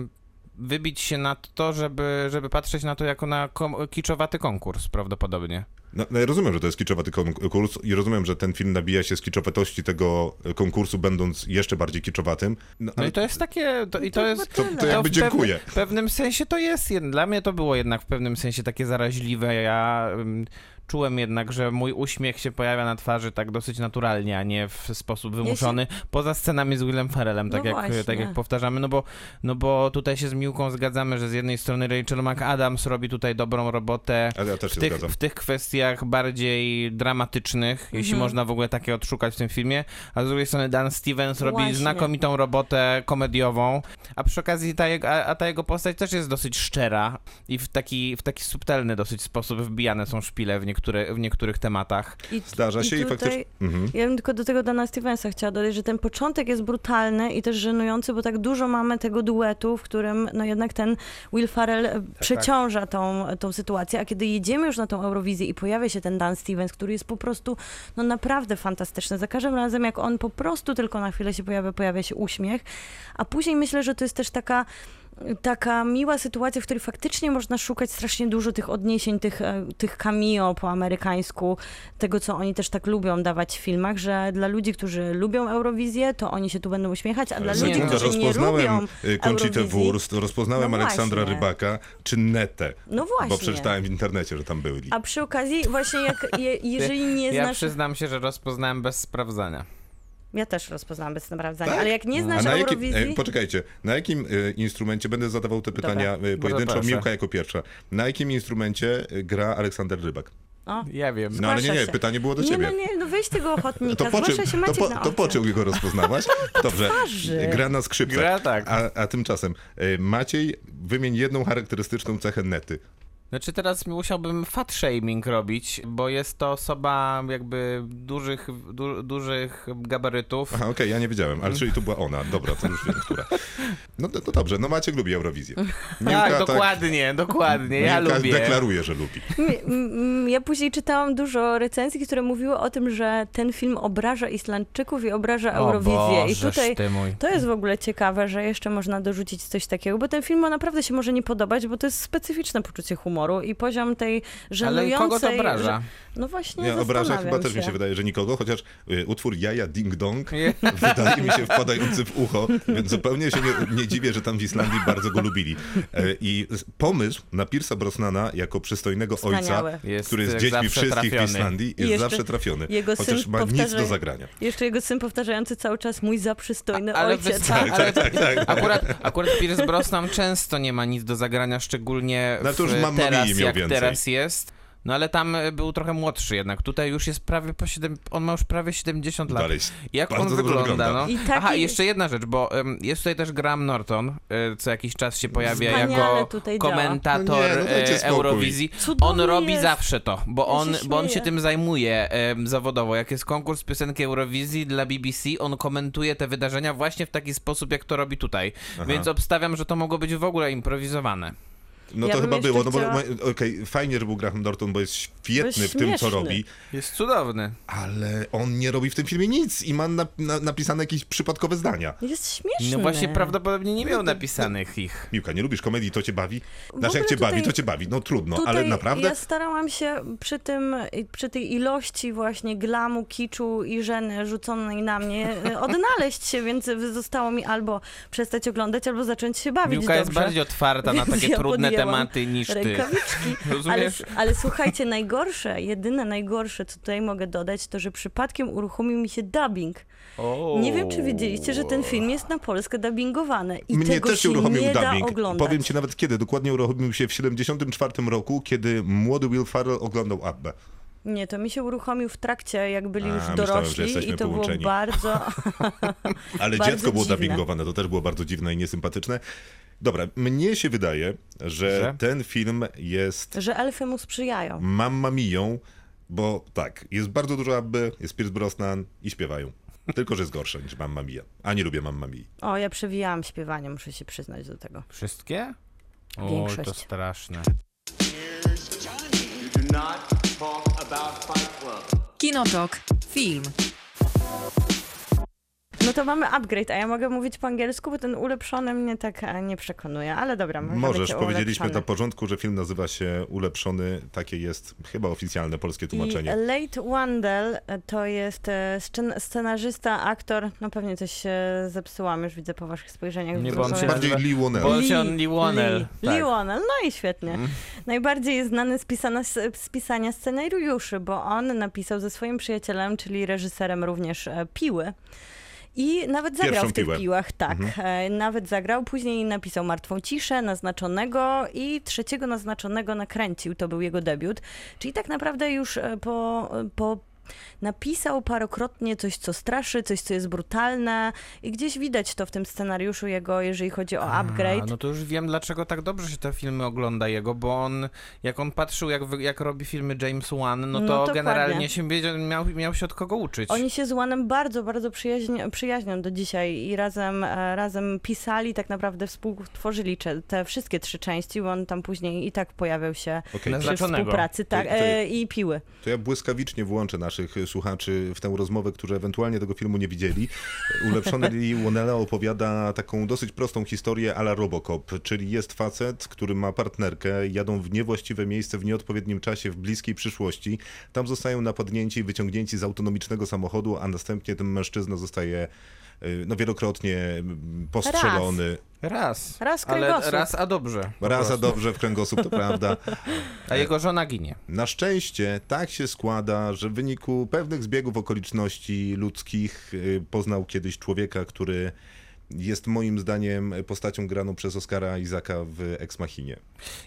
wybić się na to, żeby, żeby patrzeć na to jako na kom- kiczowaty konkurs prawdopodobnie. No, no ja rozumiem, że to jest kiczowaty konkurs i rozumiem, że ten film nabija się z kiczowatości tego konkursu, będąc jeszcze bardziej kiczowatym. No, No ale i to jest takie, to, i to to jest... to, to jakby w dziękuję. Pewnym, w pewnym sensie to jest, dla mnie to było jednak w pewnym sensie takie zaraźliwe. Ja ym, czułem jednak, że mój uśmiech się pojawia na twarzy tak dosyć naturalnie, a nie w sposób wymuszony, poza scenami z Willem Ferrellem, tak, No jak, właśnie. tak jak powtarzamy, no bo, no bo tutaj się z Miłką zgadzamy, że z jednej strony Rachel McAdams robi tutaj dobrą robotę, ja też w się tych, w tych kwestiach bardziej dramatycznych, jeśli Mhm. można w ogóle takie odszukać w tym filmie, a z drugiej strony Dan Stevens robi Właśnie. znakomitą robotę komediową, a przy okazji ta, jego- a, a ta jego postać też jest dosyć szczera i w taki, w taki subtelny dosyć sposób wbijane są szpile w, niektóre, w niektórych tematach. I, Zdarza się i, faktycznie... Mhm. Ja bym tylko do tego Dana Stevensa chciała dodać, że ten początek jest brutalny i też żenujący, bo tak dużo mamy tego duetu, w którym no jednak ten Will Farrell e, przeciąża tą, tą sytuację, a kiedy jedziemy już na tą Eurowizję i pojawia się ten Dan Stevens, który jest po prostu no naprawdę fantastyczny. Za każdym razem, jak on po prostu tylko na chwilę się pojawia, pojawia się uśmiech, a później myślę, że to jest też taka taka miła sytuacja, w której faktycznie można szukać strasznie dużo tych odniesień, tych, e, tych cameo po amerykańsku, tego, co oni też tak lubią dawać w filmach, że dla ludzi, którzy lubią Eurowizję, to oni się tu będą uśmiechać, a dla ludzi, którzy nie rozpoznałem lubią y, Conchitę Eurowizji, Wurst, rozpoznałem No Aleksandra właśnie. Rybaka czy Netę. No Bo właśnie. przeczytałem w internecie, że tam byli. A przy okazji, właśnie jak, je, jeżeli nie Ja znasz... przyznam się, że rozpoznałem bez sprawdzania. Ja też rozpoznałam bez sprawdzania, Tak? ale jak nie A znasz na jakim, Eurowizji... e, poczekajcie, na jakim e, instrumencie, będę zadawał te pytania e, pojedynczo, proszę. Miłka jako pierwsza. Na jakim instrumencie gra Aleksander Rybak? O, Ja wiem. No ale nie, nie, się. pytanie było do nie, ciebie. no nie, no weź tego ochotnika, To po, czym, zgłasza się to, Maciek to po oczy. czym go rozpoznałaś? Dobrze. Gra na skrzypcach. Gra tak. A, a tymczasem, Maciej, wymień jedną charakterystyczną cechę Nety. Znaczy teraz musiałbym fat shaming robić, bo jest to osoba jakby dużych, du, dużych gabarytów. Aha, okej, ja nie wiedziałem, ale czyli to była ona. Dobra, to już wiem, która. No to, to dobrze, no Maciek lubi Eurowizję. Miłka, tak, dokładnie, dokładnie, ja Miłka lubię. deklaruje, że lubi. Ja później czytałam dużo recenzji, które mówiły o tym, że ten film obraża Islandczyków i obraża O Eurowizję. I Bożeż tutaj ty mój. to jest w ogóle ciekawe, że jeszcze można dorzucić coś takiego, bo ten film ma naprawdę się może nie podobać, bo to jest specyficzne poczucie humoru i poziom tej żenującej... Ale kogo to obraża? No właśnie, Nie, obraża chyba też się. mi się wydaje, że nikogo, chociaż y, utwór Jaja Ding Dong wydaje mi się wpadający w ucho, więc zupełnie się nie, nie dziwię, że tam w Islandii bardzo go lubili. E, I pomysł na Pierce'a Brosnana jako przystojnego Wspaniały. ojca, Jest który jest dziećmi wszystkich trafiony. w Islandii, jest jeszcze zawsze trafiony. jego Chociaż syn ma nic powtarza- do zagrania. Jeszcze jego syn powtarzający cały czas mój zaprzystojny Ale ojciec. tak, ale tak, tak. Akurat, akurat Pierce Brosnan często nie ma nic do zagrania, szczególnie No to już w, Mamma teraz, miał jak więcej. teraz jest. No ale tam e, był trochę młodszy jednak. Tutaj już jest prawie po 7, on ma już prawie 70 lat. Dalej Jak on wygląda, wygląda. no. I taki- Aha, i jeszcze jedna rzecz, bo em, jest tutaj też Graham Norton, e, co jakiś czas się pojawia Wspaniale jako komentator No nie, no e. Eurowizji. Cudowny On robi jest. zawsze to, bo Ja on, się bo on się tym zajmuje em, zawodowo. Jak jest konkurs piosenki Eurowizji dla BBC, on komentuje te wydarzenia właśnie w taki sposób, jak to robi tutaj. Aha. Więc obstawiam, że to mogło być w ogóle improwizowane. No Ja to chyba było, no bo chciała- okej, fajnie, że był Graham Norton, bo jest świetny w tym, co robi, Jest cudowny. ale on nie robi w tym filmie nic i ma na, na, napisane jakieś przypadkowe zdania. Jest śmieszny. No właśnie prawdopodobnie nie miał napisanych ich. Miłka, nie lubisz komedii, to cię bawi? Znaczy, jak cię bawi, tutaj- to cię bawi. No trudno, ale naprawdę... Ja starałam się przy tym, przy tej ilości właśnie glamu, kiczu i żeny rzuconej na mnie e, odnaleźć się, więc zostało mi albo przestać oglądać, albo zacząć się bawić Miłka jest dobrze. bardziej otwarta na Więc takie ja trudne podjęłam tematy niż ty. Rękawiczki. Ale, Rozumiesz? ale słuchajcie, najgorsze, jedyne najgorsze, co tutaj mogę dodać, to że przypadkiem uruchomił mi się dubbing. Nie wiem, czy wiedzieliście, że ten film jest na Polskę dubbingowany i Mnie tego też się uruchomił nie da dubbing. oglądać. Powiem ci nawet kiedy. Dokładnie uruchomił się w 74 roku, kiedy młody Will Ferrell oglądał Abbę. Nie, to mi się uruchomił w trakcie, jak byli A, już myślałem, dorośli jesteśmy i to było połączeni. bardzo... Ale Bardzo dziecko było dziwne. dubbingowane, to też było bardzo dziwne i niesympatyczne. Dobra, mnie się wydaje, że, Że? ten film jest że elfy mu sprzyjają. mamma miją, bo tak, jest bardzo dużo Abby, jest Pierce Brosnan i śpiewają. Tylko, że jest gorsze niż Mamma Mia. A nie lubię Mamma Mii. O, ja przewijałam śpiewanie, muszę się przyznać do tego. Wszystkie? Oj, Większość. to straszne. Kinotok. Film. No to mamy upgrade, a ja mogę mówić po angielsku, bo ten ulepszony mnie tak e, nie przekonuje, ale dobra, Możesz, powiedzieliśmy na porządku, że film nazywa się Ulepszony. Takie jest chyba oficjalne polskie I tłumaczenie. Late Wandel e, to jest e, scen- scenarzysta, aktor, no pewnie coś się zepsułam, już widzę po waszych spojrzeniach. Nie, bo on się. Bardziej Lee Wonell. Bo- się on Lionel, Lee, tak. Lionel, no i świetnie. Najbardziej jest znany z, pisana, z pisania scenariuszy, bo on napisał ze swoim przyjacielem, czyli reżyserem również Piły. I nawet zagrał Pierwszą w tych piłę. piłach, tak. E, Nawet zagrał, później napisał Martwą Ciszę, Naznaczonego i trzeciego Naznaczonego nakręcił, to był jego debiut. Czyli tak naprawdę już e, po, po napisał parokrotnie coś, co straszy, coś, co jest brutalne i gdzieś widać to w tym scenariuszu jego, jeżeli chodzi o upgrade. A, no to już wiem, dlaczego tak dobrze się te filmy ogląda jego, bo on, jak on patrzył, jak, jak robi filmy James Wan, no to No, generalnie się wiedział, miał, miał się od kogo uczyć. Oni się z Łanem bardzo, bardzo przyjaźni, przyjaźnią do dzisiaj i razem, e, razem pisali, tak naprawdę współtworzyli te wszystkie trzy części, bo on tam później i tak pojawiał się Na przy współpracy, tak, To- to- e, i piły. to ja błyskawicznie włączę nasz naszych słuchaczy w tę rozmowę, którzy ewentualnie tego filmu nie widzieli. Ulepszony Lee Wonella opowiada taką dosyć prostą historię a la Robocop, czyli jest facet, który ma partnerkę, jadą w niewłaściwe miejsce w nieodpowiednim czasie w bliskiej przyszłości. Tam zostają napadnięci wyciągnięci z autonomicznego samochodu, a następnie ten mężczyzna zostaje no, wielokrotnie postrzelony. Raz. Raz ale raz, a dobrze. Raz a dobrze w kręgosłup, to prawda. A jego żona ginie. Na szczęście tak się składa, że w wyniku pewnych zbiegów okoliczności ludzkich y, poznał kiedyś człowieka, który jest moim zdaniem postacią graną przez Oscara Izaka w Ex Machinie.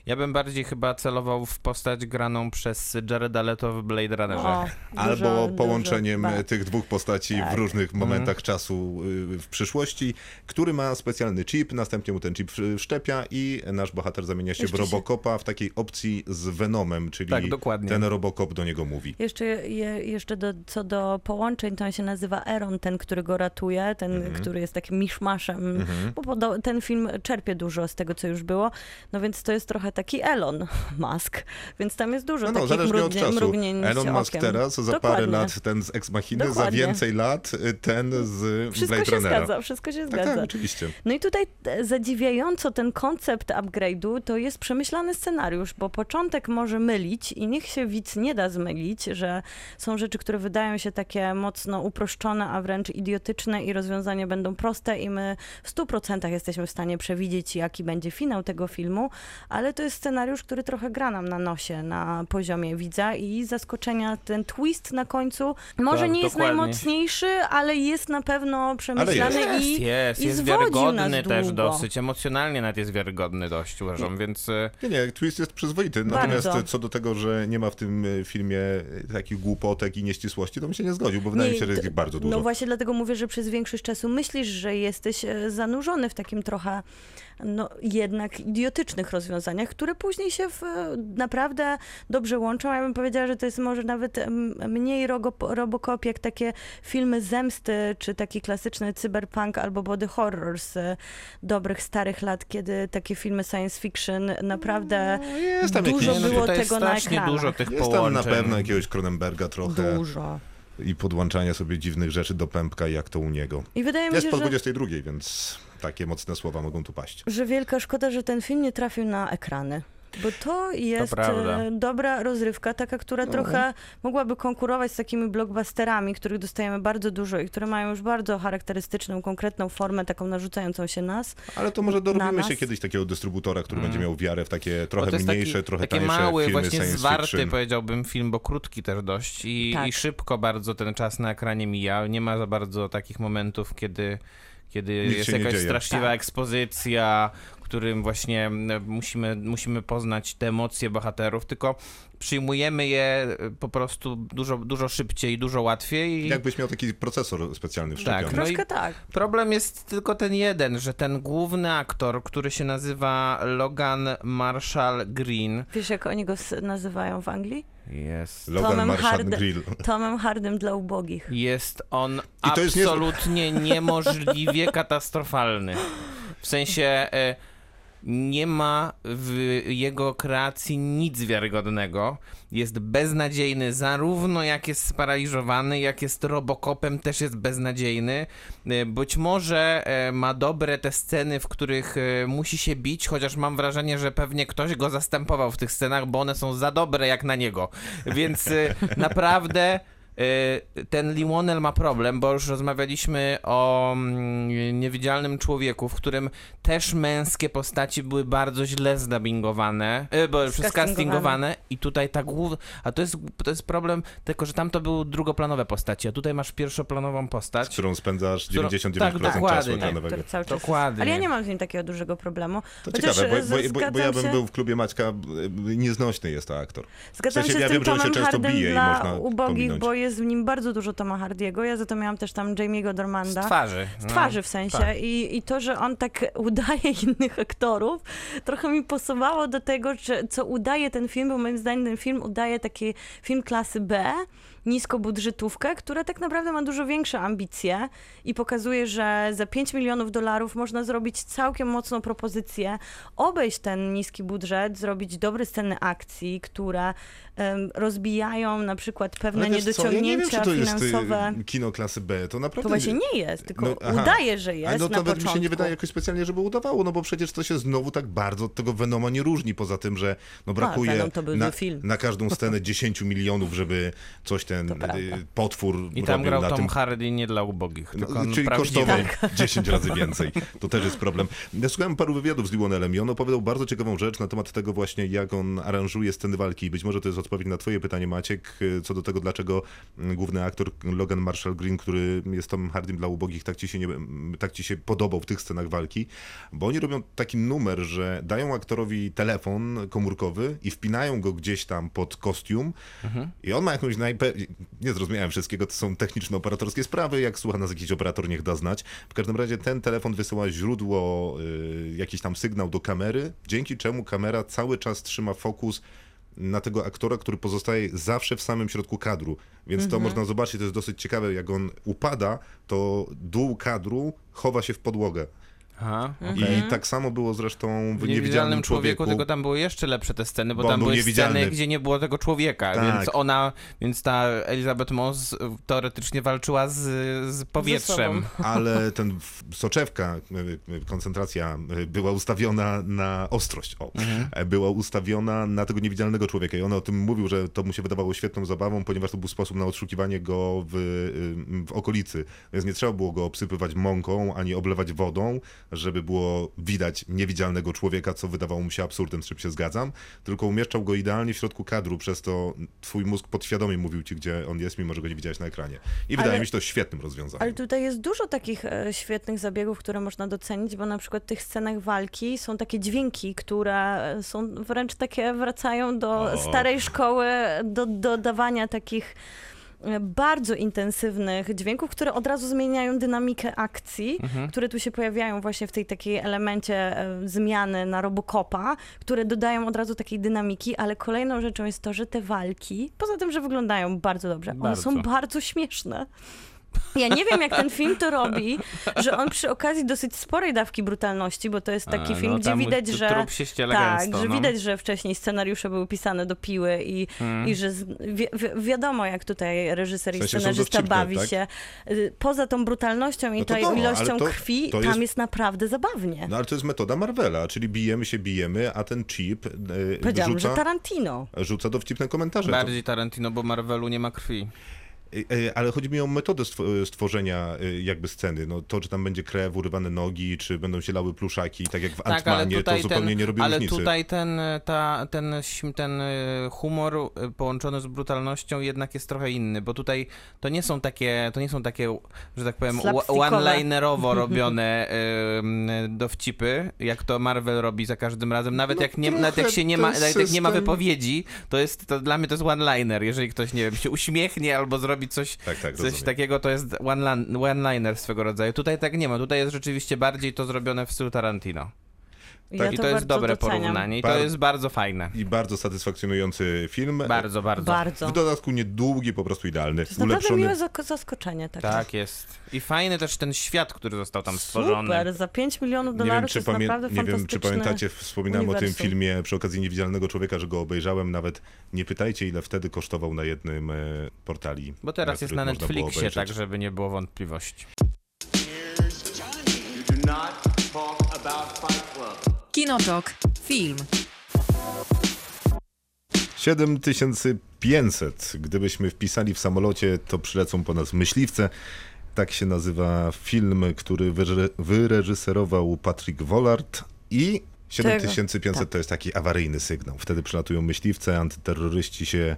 Ja bym bardziej chyba celował w postać graną przez Jareda Leto w Blade Runnerze. O, Albo dużo- połączeniem dużo- ba- tych dwóch postaci Tak. w różnych momentach czasu y, w przyszłości, który ma specjalny chip, następnie mu ten chip w- wszczepia i nasz bohater zamienia się Jeszcze w Robocopa w takiej opcji z Venomem, czyli Tak, dokładnie. ten Robocop do niego mówi. Jeszcze, je, jeszcze do, co do połączeń, to on się nazywa Eron, ten, który go ratuje, ten, Mhm. który jest takim miszmaszem, bo podo- ten film czerpie dużo z tego, co już było, no więc to jest trochę taki Elon Musk, więc tam jest dużo No, no takich zależnie od czasu. Elon Musk okiem. teraz, za Dokładnie. parę lat ten z Ex Machiny, za Dokładnie. więcej lat y, ten z Wszystko Blade się Runnera. zgadza, wszystko się Tak, zgadza. tak, oczywiście. No i tutaj e, zadziwiająco ten koncept upgrade'u to jest przemyślany scenariusz, bo początek może mylić i niech się widz nie da zmylić, że są rzeczy, które wydają się takie mocno uproszczone, a wręcz idiotyczne i rozwiązania będą proste i my w 100% jesteśmy w stanie przewidzieć, jaki będzie finał tego filmu, ale to jest scenariusz, który trochę gra nam na nosie, na poziomie widza i zaskoczenia, ten twist na końcu może Tak, nie jest dokładnie. najmocniejszy, ale jest na pewno przemyślany jest. i Jest, i jest wiarygodny nas też długo. dosyć, emocjonalnie nawet jest wiarygodny dość uważam, więc e, Nie, nie, twist jest przyzwoity. Natomiast Bardzo. y, co do tego, że nie ma w tym y, filmie y, takich głupotek i nieścisłości, to bym się nie zgodził, bo wydaje mi się, że jest ich bardzo dużo. No właśnie dlatego mówię, że przez większość czasu myślisz, że jesteś e, zanurzony w takim trochę no jednak idiotycznych rozwiązaniach, które później się w, naprawdę dobrze łączą. Ja bym powiedziała, że to jest może nawet mniej rogo, Robocop jak takie filmy zemsty, czy taki klasyczny cyberpunk albo body horror z e, dobrych, starych lat, kiedy takie filmy science fiction naprawdę No, jest dużo no było jest tego na ekranach. dużo tych Jest tam połączeń. na pewno jakiegoś Cronenberga trochę dużo. i podłączania sobie dziwnych rzeczy do pępka, jak to u niego. I wydaje mi Jest się, po że... 22, więc takie mocne słowa mogą tu paść. że wielka szkoda, że ten film nie trafił na ekrany. Bo to jest prawda. e, dobra rozrywka, taka, która No. trochę mogłaby konkurować z takimi blockbusterami, których dostajemy bardzo dużo i które mają już bardzo charakterystyczną, konkretną formę, taką narzucającą się nas. Ale to może dorobimy się kiedyś takiego dystrybutora, który będzie miał wiarę w takie trochę to mniejsze, taki, trochę taki tańsze mały, filmy właśnie science zwarty, fiction. powiedziałbym, film, bo krótki też dość i, Tak. i szybko bardzo ten czas na ekranie mija. Nie ma za bardzo takich momentów, kiedy, kiedy Nic jest jakaś straszliwa Tak. ekspozycja, w którym właśnie musimy, musimy poznać te emocje bohaterów, tylko przyjmujemy je e, po prostu dużo, dużo szybciej, dużo łatwiej. Jakbyś miał taki procesor specjalny wszczepiony. Tak, no i- Troszkę tak. Problem jest tylko ten jeden, że ten główny aktor, który się nazywa Logan Marshall Green, Wiesz, jak oni go nazywają w Anglii? Jest Logan Tomem Hardy- Grill. Tomem Hardym dla ubogich. Jest on I to jest absolutnie niemożliwie katastrofalny. W sensie e, nie ma w jego kreacji nic wiarygodnego. Jest beznadziejny, zarówno jak jest sparaliżowany, jak jest robokopem, też jest beznadziejny. E, Być może e, ma dobre te sceny, w których e, musi się bić, chociaż mam wrażenie, że pewnie ktoś go zastępował w tych scenach, bo one są za dobre jak na niego. Więc naprawdę. Y, ten Limonel ma problem, bo już rozmawialiśmy o mm, niewidzialnym człowieku, w którym też męskie postaci były bardzo źle zdubbingowane, y, bo przez castingowane i tutaj ta główna, a to jest, to jest problem, tylko że tam to były drugoplanowe postaci, a tutaj masz pierwszoplanową z postać. którą spędzasz Którą- 99% tak, czasu dokładnie. ekranowego. który cały czas Dokładnie. Ale ja nie mam z nim takiego dużego problemu. To Chociaż, ciekawe, e, bo, bo, bo, bo ja bym się- był w klubie Maćka, y, nieznośny jest to aktor. Zgadzam W sensie się ja z tym wiem, że on się często bije i można ubogich, pominąć. bo jest w nim bardzo dużo Toma Hardiego. Ja za to miałam też tam Jamie'ego Z Dormanda. twarzy. Z no. twarzy w sensie. tak. I, I to, że on tak udaje innych aktorów, trochę mi pasowało do tego, że, co udaje ten film, bo moim zdaniem ten film udaje taki film klasy B, niskobudżetówkę, która tak naprawdę ma dużo większe ambicje i pokazuje, że za 5 milionów dolarów można zrobić całkiem mocną propozycję, obejść ten niski budżet, zrobić dobre sceny akcji, które rozbijają na przykład pewne co, ja nie wiem, niedociągnięcia czy to jest finansowe. y, kino klasy B. To naprawdę To właśnie nie jest, tylko No, udaje, że A jest no na nawet początku. mi się nie wydaje jakoś specjalnie, żeby udawało, no bo przecież to się znowu tak bardzo od tego Venoma nie różni, poza tym, że no brakuje Venom to był na, na każdą scenę 10 milionów, żeby coś ten To y, potwór I tam robił grał na Tom tym Hardy nie dla ubogich, No, tylko on czyli kosztował 10 razy więcej. To też jest problem. Ja słuchałem paru wywiadów z Lionelem i on opowiadał bardzo ciekawą rzecz na temat tego właśnie, jak on aranżuje sceny walki. I być może to jest odpowiedź na twoje pytanie, Maciek, y, co do tego, dlaczego mm, główny aktor Logan Marshall Green, który jest Tom Hardym dla ubogich, tak ci, się nie, tak ci się podobał w tych scenach walki, bo oni robią taki numer, że dają aktorowi telefon komórkowy i wpinają go gdzieś tam pod kostium i on ma jakąś najpe... Nie zrozumiałem wszystkiego, to są techniczno-operatorskie sprawy, jak słucha nas jakiś operator, niech da znać. W każdym razie ten telefon wysyła źródło, y, jakiś tam sygnał do kamery, dzięki czemu kamera cały czas trzyma fokus na tego aktora, który pozostaje zawsze w samym środku kadru. Więc to można zobaczyć, to jest dosyć ciekawe, jak on upada, to dół kadru chowa się w podłogę. Aha, I tak samo było zresztą w, w niewidzialnym człowieku, tylko tam były jeszcze lepsze te sceny, bo, Bo tam był były niewidzialny. sceny, gdzie nie było tego człowieka, Tak. więc ona, więc ta Elizabeth Moss teoretycznie walczyła z, z powietrzem. ale ten soczewka, y, y, koncentracja y, była ustawiona na ostrość, o, e, była ustawiona na tego niewidzialnego człowieka i on o tym mówił, że to mu się wydawało świetną zabawą, ponieważ to był sposób na odszukiwanie go w, w okolicy, więc nie trzeba było go obsypywać mąką, ani oblewać wodą, żeby było widać niewidzialnego człowieka, co wydawało mu się absurdem, z czym się zgadzam, tylko umieszczał go idealnie w środku kadru, przez to twój mózg podświadomie mówił ci, gdzie on jest, mimo że go nie widziałeś na ekranie. I wydaje Ale- mi się to świetnym rozwiązaniem. Ale tutaj jest dużo takich e, świetnych zabiegów, które można docenić, bo na przykład w tych scenach walki są takie dźwięki, które e, są wręcz takie, wracają do O. starej szkoły, do dodawania takich bardzo intensywnych dźwięków, które od razu zmieniają dynamikę akcji, które tu się pojawiają właśnie w tej takiej elemencie e, zmiany na Robocopa, które dodają od razu takiej dynamiki, ale kolejną rzeczą jest to, że te walki, poza tym, że wyglądają bardzo dobrze, one Bardzo. są bardzo śmieszne. Ja nie wiem, jak ten film to robi, że on przy okazji dosyć sporej dawki brutalności, bo to jest taki A, film, no, gdzie widać, że. tak, gęsto, że no. widać, że wcześniej scenariusze były pisane do piły i, Hmm. i że z, wi, wi, wiadomo, jak tutaj reżyser i W sensie scenarzysta dowcipne, bawi tak? się. Y, Poza tą brutalnością i No tą no, ale ilością to- krwi, to tam jest- jest... naprawdę zabawnie. No ale to jest metoda Marvela, czyli bijemy się, bijemy, a ten chip e, Powiedziałam, rzuca, że Tarantino. rzuca dowcipne komentarze. To, Bardziej Tarantino, bo Marvelu nie ma krwi. E, e, ale chodzi mi o metodę stw- stworzenia e, jakby sceny. No to, czy tam będzie krew, urywane nogi, czy będą się lały pluszaki, tak jak w Tak, ale Antmanie, to zupełnie ten, nie robi ale różnicy. tutaj ten, ta, ten, ten humor połączony z brutalnością jednak jest trochę inny, bo tutaj to nie są takie, to nie są takie, że tak powiem, one-linerowo robione dowcipy, jak to Marvel robi za każdym razem. Nawet No jak nie, nawet jak się nie ma, nawet jak nie ma system- wypowiedzi, to jest, to dla mnie to jest one-liner. Jeżeli ktoś, nie wiem, się uśmiechnie albo zrobi coś, Tak, tak, coś rozumiem. takiego, to jest one-liner swego rodzaju. Tutaj tak nie ma. Tutaj jest rzeczywiście bardziej to zrobione w stylu Tarantino. Ja Tak, I to, to jest dobre doceniam. porównanie i Bar- to jest bardzo fajne. I bardzo satysfakcjonujący film. Bardzo, bardzo. Bardzo. W dodatku niedługi, po prostu idealny. To jest naprawdę Ulepszony. miłe zak- zaskoczenie. Takie. Tak jest. I fajny też ten świat, który został tam stworzony. Super, za 5 milionów Nie dolarów wiem, to czy, jest pamię- naprawdę nie wiem, czy pamiętacie, wspominałem o tym uniwersum. filmie przy okazji Niewidzialnego Człowieka, że go obejrzałem. Nawet nie pytajcie, ile wtedy kosztował na jednym e, portali. Bo teraz jest na można było Netflixie, tak żeby nie było wątpliwości. You do not Kinotok. Film. 7500. Gdybyśmy wpisali w samolocie, to przylecą po nas myśliwce. Tak się nazywa film, który wyre- wyreżyserował Patrick Wollard i 7500 tak. to jest taki awaryjny sygnał. Wtedy przylatują myśliwce, antyterroryści się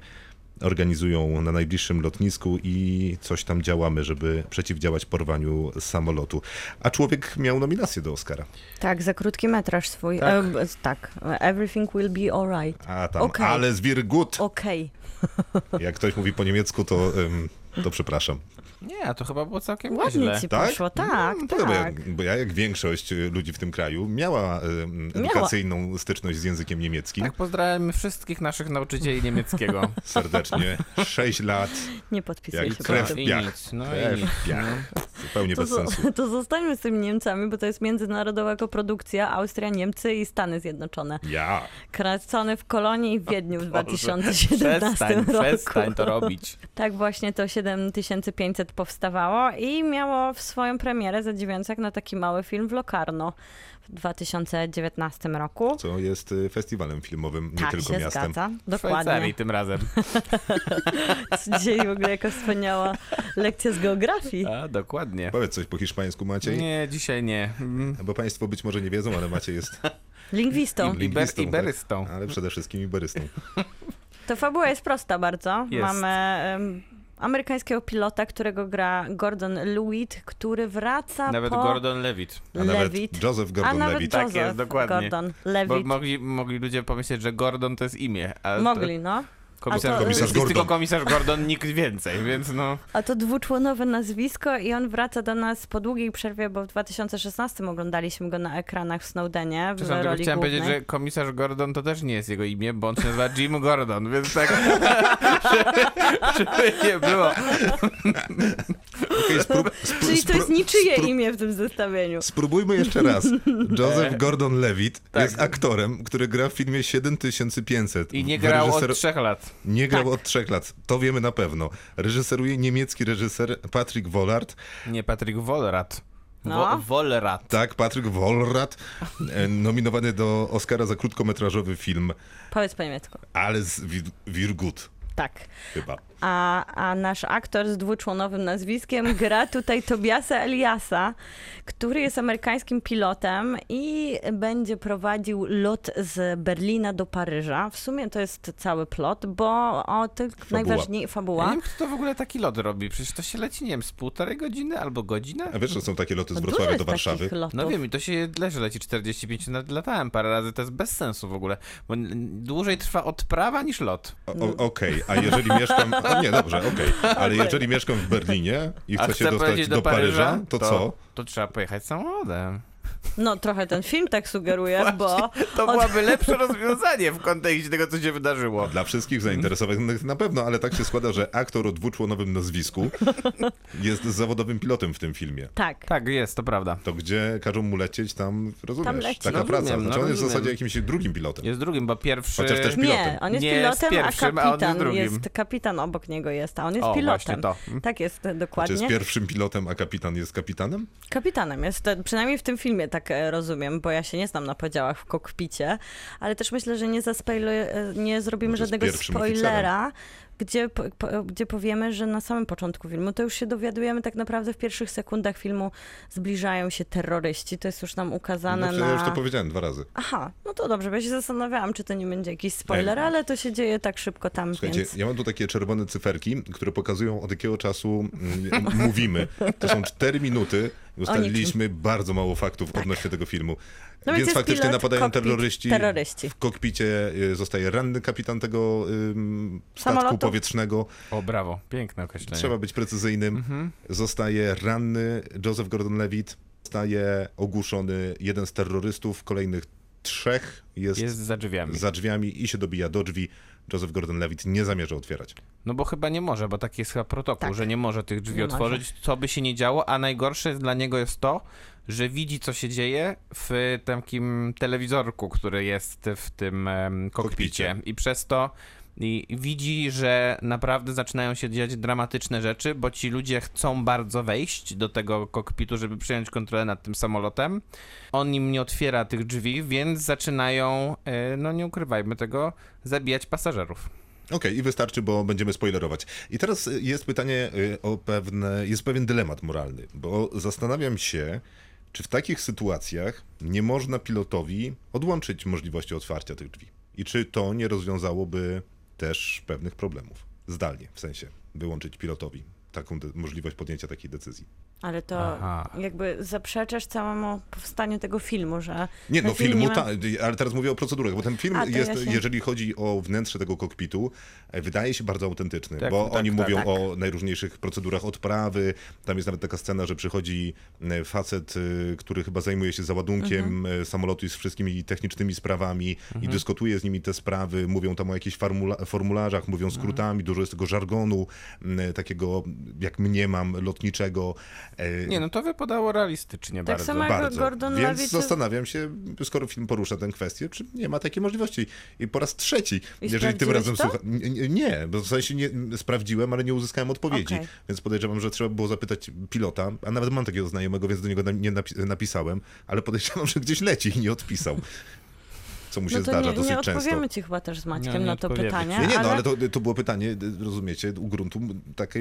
organizują na najbliższym lotnisku i coś tam działamy, żeby przeciwdziałać porwaniu samolotu. A człowiek miał nominację do Oscara. Tak, za krótki metraż swój. Tak. E, tak. Everything will be alright. A tam, Okej. ale zwir gut. Okej. Jak ktoś mówi po niemiecku, to to przepraszam. Nie, a to chyba było całkiem Ładnie nieźle. ci Tak? poszło, tak, No, to bo, tak. jak, bo ja, jak większość y, ludzi w tym kraju, miała y, edukacyjną styczność z językiem niemieckim. Tak, pozdrawiamy wszystkich naszych nauczycieli niemieckiego. Serdecznie. Sześć lat. Nie podpisuję Jak się krew pod tym. I piach. nic, no Krew piach. Zupełnie To, bez sensu. to zostańmy z tymi Niemcami, bo to jest międzynarodowa koprodukcja Austria, Niemcy i Stany Zjednoczone. Ja. Kracony w Kolonii i w Wiedniu w Boże, 2017 Przestań, roku. przestań to robić. Tak właśnie to 7500 powstawało i miało w swoją premierę zadziwiając jak na taki mały film w Locarno w 2019 roku. Co jest y, festiwalem filmowym, nie tak tylko się miastem. zgadza. W Szwajcarii Dokładnie. tym razem. Dzisiaj w ogóle jaka wspaniała lekcja z geografii. A, dokładnie. Powiedz coś po hiszpańsku, Maciej. Nie, dzisiaj nie. Mm. Bo państwo być może nie wiedzą, ale Maciej jest Lingwistą. Iber, lingwistą, iberystą. tak, ale przede wszystkim iberystą. To fabuła jest prosta bardzo. Jest. Mamy em, amerykańskiego pilota, którego gra Gordon Lewitt, który wraca Nawet po... Gordon Levitt. A nawet Lewitt. Joseph A nawet Gordon-Levitt. Tak jest, dokładnie. Gordon Bo Levitt. mogli, mogli ludzie pomyśleć, że Gordon to jest imię. A to Mogli, no. Komisarz, to- Komisarz jest Gordon. tylko komisarz Gordon, nikt więcej, więc no. A to dwuczłonowe nazwisko i on wraca do nas po długiej przerwie, bo w 2016 oglądaliśmy go na ekranach w Snowdenie w tylko roli chciałem głównej. powiedzieć, że komisarz Gordon to też nie jest jego imię, bo on się nazywa Jim Gordon, więc tak, żeby, żeby nie było. Okej, sprób- spró- Czyli to jest niczyje imię w tym zestawieniu. Spróbujmy jeszcze raz. Joseph Gordon-Levitt Tak. jest aktorem, który gra w filmie 7500. I nie grał reżyser- od trzech lat. Nie grał Tak. od trzech lat, to wiemy na pewno. Reżyseruje niemiecki reżyser Patrick Wollard. Nie Patrick Wolrat. No. Wo- Wolrat. Tak, Patrick Wollrad, e, nominowany do Oscara za krótkometrażowy film Powiedz po niemiecku. Alles wir- wir gut, Tak. chyba. A, a nasz aktor z dwuczłonowym nazwiskiem gra tutaj Tobiasa Eliasa, który jest amerykańskim pilotem i będzie prowadził lot z Berlina do Paryża. W sumie to jest cały plot, bo o tych najważniej Ja fabuła. nie wiem, kto to w ogóle taki lot robi. Przecież to się leci, nie wiem, z półtorej godziny albo godzinę? A wiesz, że są takie loty z Dużo Wrocławia jest do Warszawy? No wiem, i to się leży, leci 45 minut. Latałem parę razy, to jest bez sensu w ogóle, bo dłużej trwa odprawa niż lot. Okej, a jeżeli mieszkam... O, nie, dobrze, okej. Ale jeżeli mieszkam w Berlinie i A chcę się chcę dostać polecieć do, Paryża, to, co? To trzeba pojechać samochodem. No trochę ten film tak sugeruje, bo To byłoby lepsze rozwiązanie w kontekście tego, co się wydarzyło. Dla wszystkich zainteresowanych na pewno, ale tak się składa, że aktor o dwuczłonowym nazwisku jest zawodowym pilotem w tym filmie. tak. Tak, jest, to prawda. To gdzie każą mu lecieć, tam rozumiesz, Tam leci. taka Rozumiem, praca. no Znaczy on jest w zasadzie jakimś drugim pilotem. Jest drugim, bo pierwszy... Chociaż też pilotem. Nie, on jest Nie jest pilotem, pierwszym, a a on jest kapitan drugim. jest, kapitan obok niego jest, a on jest O, pilotem. właśnie to. Tak jest Czy dokładnie. jest pierwszym pilotem, a kapitan jest kapitanem? Kapitanem jest, przynajmniej w tym filmie tak e, rozumiem, bo ja się nie znam na podziałach w kokpicie, ale też myślę, że nie, zaspoiluj- e, nie zrobimy jest żadnego spoilera, gdzie, po, gdzie powiemy, że na samym początku filmu, to już się dowiadujemy tak naprawdę w pierwszych sekundach filmu, zbliżają się terroryści, to jest już nam No, ukazane przecież ja już to na... powiedziałem dwa razy. Aha, no to dobrze, bo ja się zastanawiałam, czy to nie będzie jakiś spoiler, Ej. ale to się dzieje tak szybko tam, Słuchajcie, więc... ja mam tu takie czerwone cyferki, które pokazują od jakiego czasu mm, mówimy. To są cztery minuty ustaliliśmy bardzo mało faktów odnośnie tego filmu. No więc jest faktycznie pilot, napadają kokpit, terroryści. terroryści. W kokpicie y, zostaje ranny kapitan tego ym, statku Samolotu. powietrznego. O, brawo, piękne określenie. Trzeba być precyzyjnym. Mhm. Zostaje ranny Joseph Gordon-Levitt. Zostaje ogłuszony jeden z terrorystów. Kolejnych trzech jest, Jest za drzwiami. za drzwiami i się dobija do drzwi. Joseph Gordon-Levitt nie zamierza otwierać. No bo chyba nie może, bo taki jest chyba protokół, Tak. że nie może tych drzwi Nie otworzyć, co by się nie działo, a najgorsze dla niego jest to, że widzi, co się dzieje w takim telewizorku, który jest w tym kokpicie. Kokpicie. I przez to i widzi, że naprawdę zaczynają się dziać dramatyczne rzeczy, bo ci ludzie chcą bardzo wejść do tego kokpitu, żeby przejąć kontrolę nad tym samolotem. On im nie otwiera tych drzwi, więc zaczynają, e, no nie ukrywajmy tego, zabijać pasażerów. Okej, i wystarczy, bo będziemy spoilerować. I teraz y, jest pytanie y, o pewne, jest pewien dylemat moralny, bo zastanawiam się, czy w takich sytuacjach nie można pilotowi odłączyć możliwości otwarcia tych drzwi. I czy to nie rozwiązałoby też pewnych problemów. Zdalnie, w sensie wyłączyć pilotowi taką możliwość podjęcia takiej decyzji. Ale to Aha. jakby zaprzeczasz całemu powstaniu tego filmu, że Nie, no film filmu, nie ma- tak, ale teraz mówię o procedurach, bo ten film A, jest, ja się- jeżeli chodzi o wnętrze tego kokpitu, e, wydaje się bardzo autentyczny, Tak, bo tak, oni tak, mówią tak. o najróżniejszych procedurach odprawy, tam jest nawet taka scena, że przychodzi e, facet, e, który chyba zajmuje się załadunkiem Mhm. samolotu i z wszystkimi technicznymi sprawami i dyskutuje z nimi te sprawy, mówią tam o jakichś formula formularzach, mówią Mhm. skrótami, dużo jest tego żargonu, takiego jak mniemam, lotniczego. Nie, no to wypadało realistycznie Tak bardzo. samo jak- bardzo. Gordon Więc zastanawiam się, skoro film porusza tę kwestię, czy nie ma takiej możliwości. I po raz trzeci, jeżeli tym razem to? słucha... Nie, nie, bo w sensie nie, sprawdziłem, ale nie uzyskałem odpowiedzi. Okej. Więc podejrzewam, że trzeba było zapytać pilota, a nawet mam takiego znajomego, więc do niego nie napi- napisałem, ale podejrzewam, że gdzieś leci i nie odpisał. Co mu się no to zdarza nie, dosyć nie często. odpowiemy ci chyba też z Maćkiem Nie, nie na to pytanie. Nie, nie, no ale... ale to, to było pytanie, rozumiecie, u gruntu taka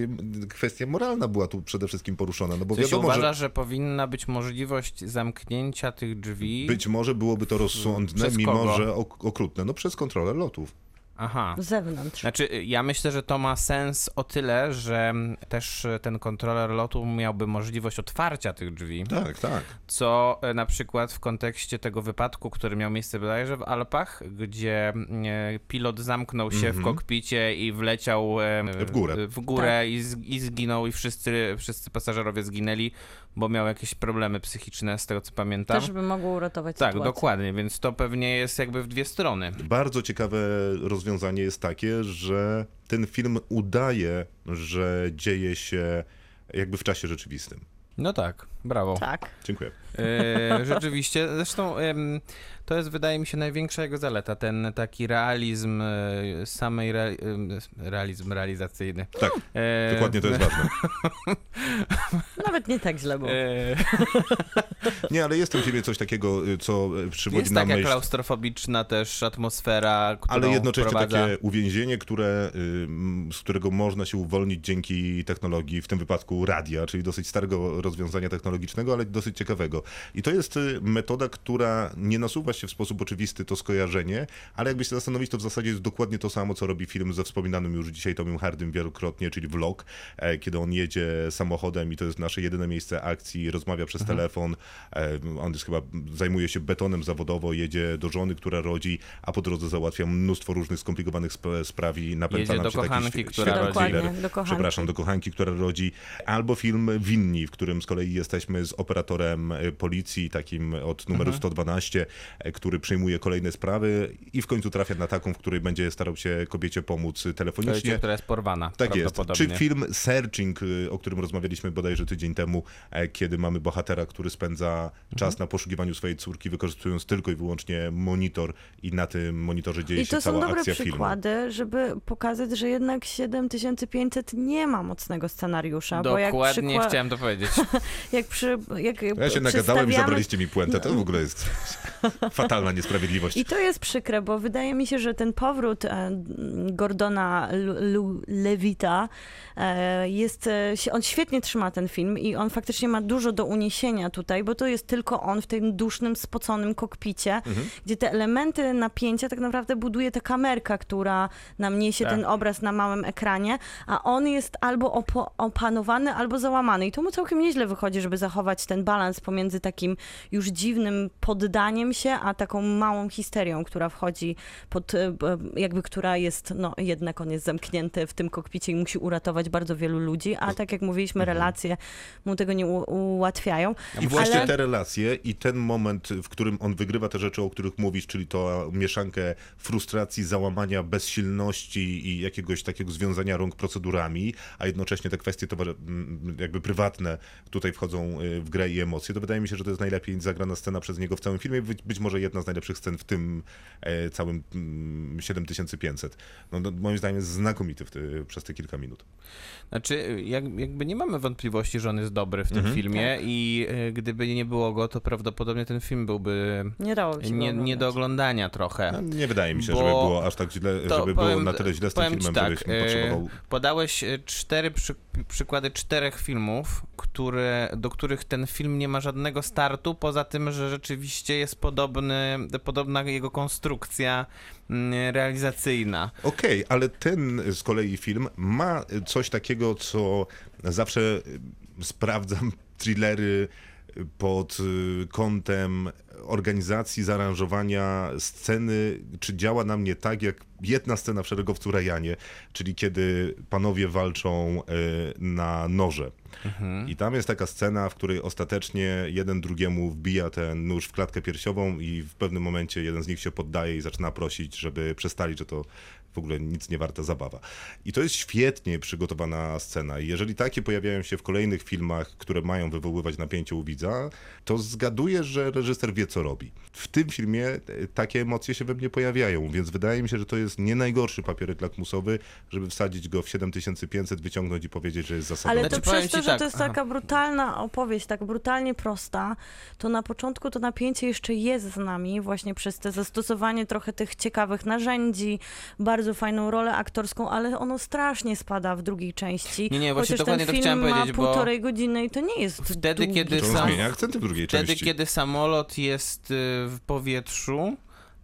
kwestia moralna była tu przede wszystkim poruszona, no bo się wiadomo, uważa, że że... powinna być możliwość zamknięcia tych drzwi? być może byłoby to rozsądne, mimo że ok- okrutne, no przez kontrolę lotów. Aha. Z zewnątrz. Znaczy, ja myślę, że to ma sens o tyle, że też ten kontroler lotu miałby możliwość otwarcia tych drzwi, Tak, tak. co e, na przykład w kontekście tego wypadku, który miał miejsce bodajże w Alpach, gdzie e, pilot zamknął się w kokpicie i wleciał Mhm. W górę. w górę i, z, i zginął i wszyscy, wszyscy pasażerowie zginęli, bo miał jakieś problemy psychiczne, z tego co pamiętam. Też by mogło uratować Tak, sytuację. dokładnie, więc to pewnie jest jakby w dwie strony. Bardzo ciekawe rozwiązanie jest takie, że ten film udaje, że dzieje się jakby w czasie rzeczywistym. No tak, brawo. Tak. Dziękuję. E, rzeczywiście, zresztą em, to jest wydaje mi się największa jego zaleta, ten taki realizm e, samej rea, realizm realizacyjny. Tak, E, dokładnie to jest ważne. Nawet nie tak źle było. E, Nie, ale jest w tym filmie coś takiego, y, co y, przywodzi jest na taka myśl. klaustrofobiczna też atmosfera, którą Ale jednocześnie wprowadza... takie uwięzienie, które, y, z którego można się uwolnić dzięki technologii, w tym wypadku radia, czyli dosyć starego rozwiązania technologicznego, ale dosyć ciekawego. I to jest y, metoda, która nie nasuwa się w sposób oczywisty to skojarzenie, ale jakby się zastanowić, to w zasadzie jest dokładnie to samo, co robi film ze wspominanym już dzisiaj Tomem Hardym wielokrotnie, czyli vlog, e, kiedy on jedzie samochodem i to jest nasze jedyne miejsce akcji, rozmawia przez telefon, e, on jest chyba, zajmuje się betonem zawodowo, jedzie do żony, która rodzi, a po drodze załatwia mnóstwo różnych skomplikowanych sp- spraw i napędza Jedzie nam do się taki kochanki, która rodzi. do kochanki. Przepraszam, do kochanki, która rodzi. Albo film Winni, w którym z kolei jesteśmy z operatorem e, policji, takim od numeru 112, e, który przejmuje kolejne sprawy i w końcu trafia na taką, w której będzie starał się kobiecie pomóc Kobiecie, telefonicznie. która jest porwana. Tak jest. Czy film Searching, y, o którym rozmawialiśmy bodajże tydzień temu, e, kiedy mamy bohatera, który spędza czas na poszukiwaniu swojej córki, wykorzystując tylko i wyłącznie monitor i na tym monitorze dzieje I się to są cała dobre akcja filmu. przykłady, żeby pokazać, że jednak 7500 nie ma mocnego scenariusza. bo jak, Dokładnie przykła- chciałem to powiedzieć. jak przy, jak Ja się nagadałem i zabraliście mi puentę. To w ogóle jest fatalna niesprawiedliwość. I to jest przykre, bo wydaje mi się, że ten powrót e, Gordona Levita e, jest, e, on świetnie trzyma ten film i on faktycznie ma dużo do uniesienia tutaj, bo to jest tylko on w tym dusznym, spoconym kokpicie, Mhm. gdzie te elementy napięcia tak naprawdę buduje ta kamerka, która nam niesie Tak. ten obraz na małym ekranie, a on jest albo opanowany, albo załamany. I to mu całkiem nieźle wychodzi, żeby zachować ten balans pomiędzy takim już dziwnym poddaniem się, a taką małą histerią, która wchodzi pod, e, jakby która jest, no jednak on jest zamknięty w tym kokpicie i musi uratować bardzo wielu ludzi, a tak jak mówiliśmy, relacje mu tego nie ułatwiają. I właśnie Ale- te relacje i ten moment, w którym on wygrywa te rzeczy, o których mówisz, czyli to mieszankę frustracji, załamania, bezsilności i jakiegoś takiego związania rąk procedurami, a jednocześnie te kwestie towar- m, jakby prywatne tutaj wchodzą y, w grę i emocje, to wydaje mi się, że to jest najlepiej zagrana scena przez niego w całym filmie, być, być może jedna z najlepszych scen w tym e, całym mm, 7500. No, no, moim zdaniem jest znakomity ty, przez te kilka minut. Znaczy, jak, jakby nie mamy wątpliwości, że on jest dobry w tym Mhm. filmie i e, gdyby nie było go, to prawdopodobnie ten film byłby Nie dało się nie, nie do oglądania trochę. No, nie wydaje mi się, Bo żeby było aż tak źle, To żeby było powiem- na tyle źle z tym filmem, tak, żebyśmy e, potrzebował Podałeś e, cztery przy, przykłady czterech filmów, które, do których ten film nie ma żadnego startu, poza tym, że rzeczywiście jest podobny, podobna jego konstrukcja mm, realizacyjna. Okej, ale ten z kolei film ma coś takiego, co zawsze y, sprawdzam thrillery pod y, kątem organizacji, zaaranżowania sceny, czy działa na mnie tak, jak jedna scena w Szeregowcu Rajanie, czyli kiedy panowie walczą y, na noże. I tam jest taka scena, w której ostatecznie jeden drugiemu wbija ten nóż w klatkę piersiową i w pewnym momencie jeden z nich się poddaje i zaczyna prosić, żeby przestali, że to w ogóle nic nie warta zabawa. I to jest świetnie przygotowana scena. I jeżeli takie pojawiają się w kolejnych filmach, które mają wywoływać napięcie u widza, to zgaduję, że reżyser wie, co robi. W tym filmie e, takie emocje się we mnie pojawiają, więc wydaje mi się, że to jest nie najgorszy papierek lakmusowy, żeby wsadzić go w 7500, wyciągnąć i powiedzieć, że jest zasadny. Ale to Znaczy, przez to, ci że tak, to jest aha. taka brutalna opowieść, tak brutalnie prosta, to na początku to napięcie jeszcze jest z nami, właśnie przez te zastosowanie trochę tych ciekawych narzędzi, bardzo fajną rolę aktorską, ale ono strasznie spada w drugiej części. Nie, nie, właśnie Chociaż dokładnie ten to film chciałem ma powiedzieć, bo półtorej godziny i to nie jest wtedy, długi kiedy To sam- zmienia akcenty w drugiej wtedy, części. kiedy samolot jest y, w powietrzu,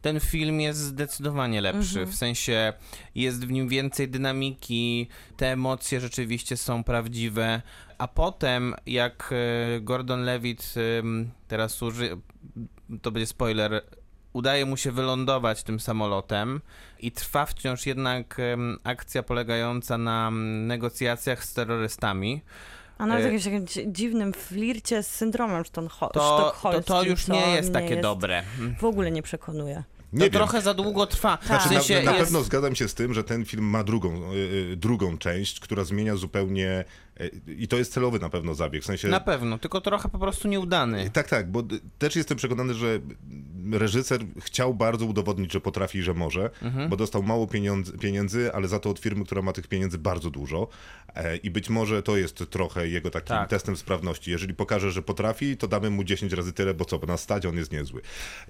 ten film jest zdecydowanie lepszy. Mhm. W sensie jest w nim więcej dynamiki, te emocje rzeczywiście są prawdziwe. A potem, jak y, Gordon Levitt teraz uży, to będzie spoiler, udaje mu się wylądować tym samolotem i trwa wciąż jednak akcja polegająca na negocjacjach z terrorystami. A nawet e, jakimś takim dziwnym flircie z syndromem Sztonho- To, to, sztokholmskim, to już nie jest takie dobre. W ogóle nie przekonuje. Nie to trochę za długo trwa. Znaczy, w sensie na, na jest... pewno zgadzam się z tym, że ten film ma drugą, y, y, drugą część, która zmienia zupełnie i to jest celowy na pewno zabieg. W sensie Na pewno, tylko trochę po prostu nieudany. Tak, tak, bo też jestem przekonany, że reżyser chciał bardzo udowodnić, że potrafi że może, Mhm. bo dostał mało pieniędzy, ale za to od firmy, która ma tych pieniędzy bardzo dużo. E, I być może to jest trochę jego takim Tak. testem sprawności. Jeżeli pokaże, że potrafi, to damy mu 10 razy tyle, bo co, bo na stadion jest niezły.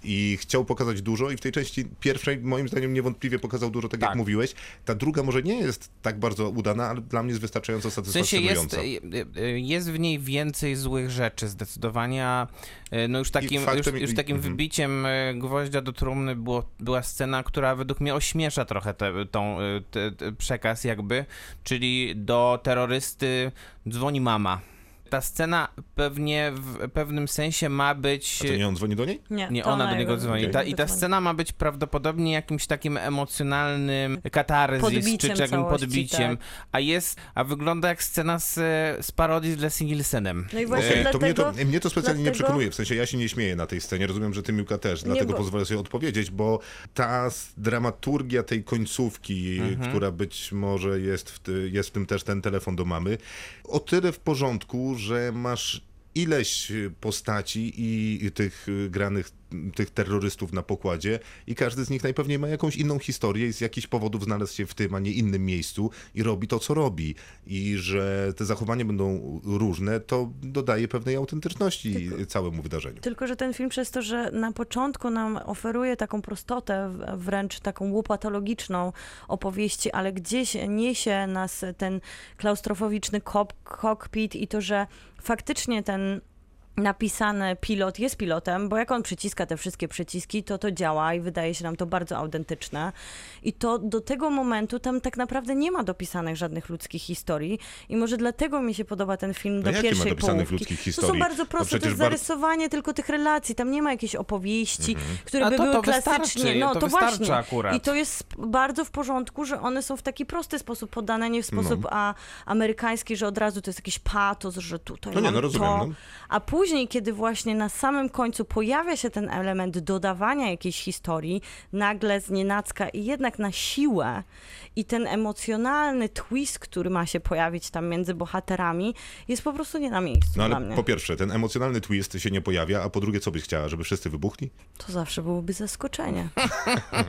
I chciał pokazać dużo i w tej części pierwszej moim zdaniem niewątpliwie pokazał dużo, tak, Tak. jak mówiłeś. Ta druga może nie jest tak bardzo udana, ale dla mnie jest wystarczająco satysfakcjonująca. Jest, y, y, jest w niej więcej złych rzeczy zdecydowanie. a, y, No już takim, już, faktem- już takim mhm. wybiciem gwoździa do trumny było, była scena, która według mnie ośmiesza trochę te, tą, te, te przekaz jakby, czyli do terrorysty dzwoni mama. Ta scena pewnie w pewnym sensie ma być... A to nie on dzwoni do niej? Nie, Nie, ona do niego dzwoni. Ta, I ta scena ma być prawdopodobnie jakimś takim emocjonalnym katarzis, czy, całości, podbiciem, tak. a jest, a wygląda jak scena z, z parodii z Leslie Nielsenem. No i właśnie Okej, dlatego... to mnie to, mnie to specjalnie nie dlatego- przekonuje. W sensie ja się nie śmieję na tej scenie. Rozumiem, że ty Miłka też, dlatego bo- pozwolę sobie odpowiedzieć, bo ta dramaturgia tej końcówki, Mhm. która być może jest w, ty, jest w tym też ten telefon do mamy, o tyle w porządku, że masz ileś postaci i, tych y, granych tych terrorystów na pokładzie i każdy z nich najpewniej ma jakąś inną historię i z jakichś powodów znalazł się w tym, a nie innym miejscu i robi to, co robi. I że te zachowania będą różne, to dodaje pewnej autentyczności całemu wydarzeniu. Tylko, że ten film przez to, że na początku nam oferuje taką prostotę, wręcz taką łopatologiczną opowieści, ale gdzieś niesie nas ten klaustrofowiczny kop, kokpit i to, że faktycznie ten napisany pilot jest pilotem, bo jak on przyciska te wszystkie przyciski, to to działa i wydaje się nam to bardzo autentyczne. I to do tego momentu tam tak naprawdę nie ma dopisanych żadnych ludzkich historii i może dlatego mi się podoba ten film No do ma pierwszej dopisanych połówki. ludzkich To historii? są bardzo No proste, to jest bar- zarysowanie tylko tych relacji, tam nie ma jakiejś opowieści, które A by to- były to klasycznie. No to to, właśnie. akurat. I to jest bardzo w porządku, że one są w taki prosty sposób podane, nie w sposób No. a, amerykański, że od razu to jest jakiś patos, że tutaj No nie, no rozumiem, to. no. A później, kiedy właśnie na samym końcu pojawia się ten element dodawania jakiejś historii, nagle z i jednak na siłę i ten emocjonalny twist, który ma się pojawić tam między bohaterami, jest po prostu nie na miejscu No dla ale mnie. po pierwsze, ten emocjonalny twist się nie pojawia, a po drugie, co byś chciała, żeby wszyscy wybuchli? To zawsze byłoby zaskoczenie.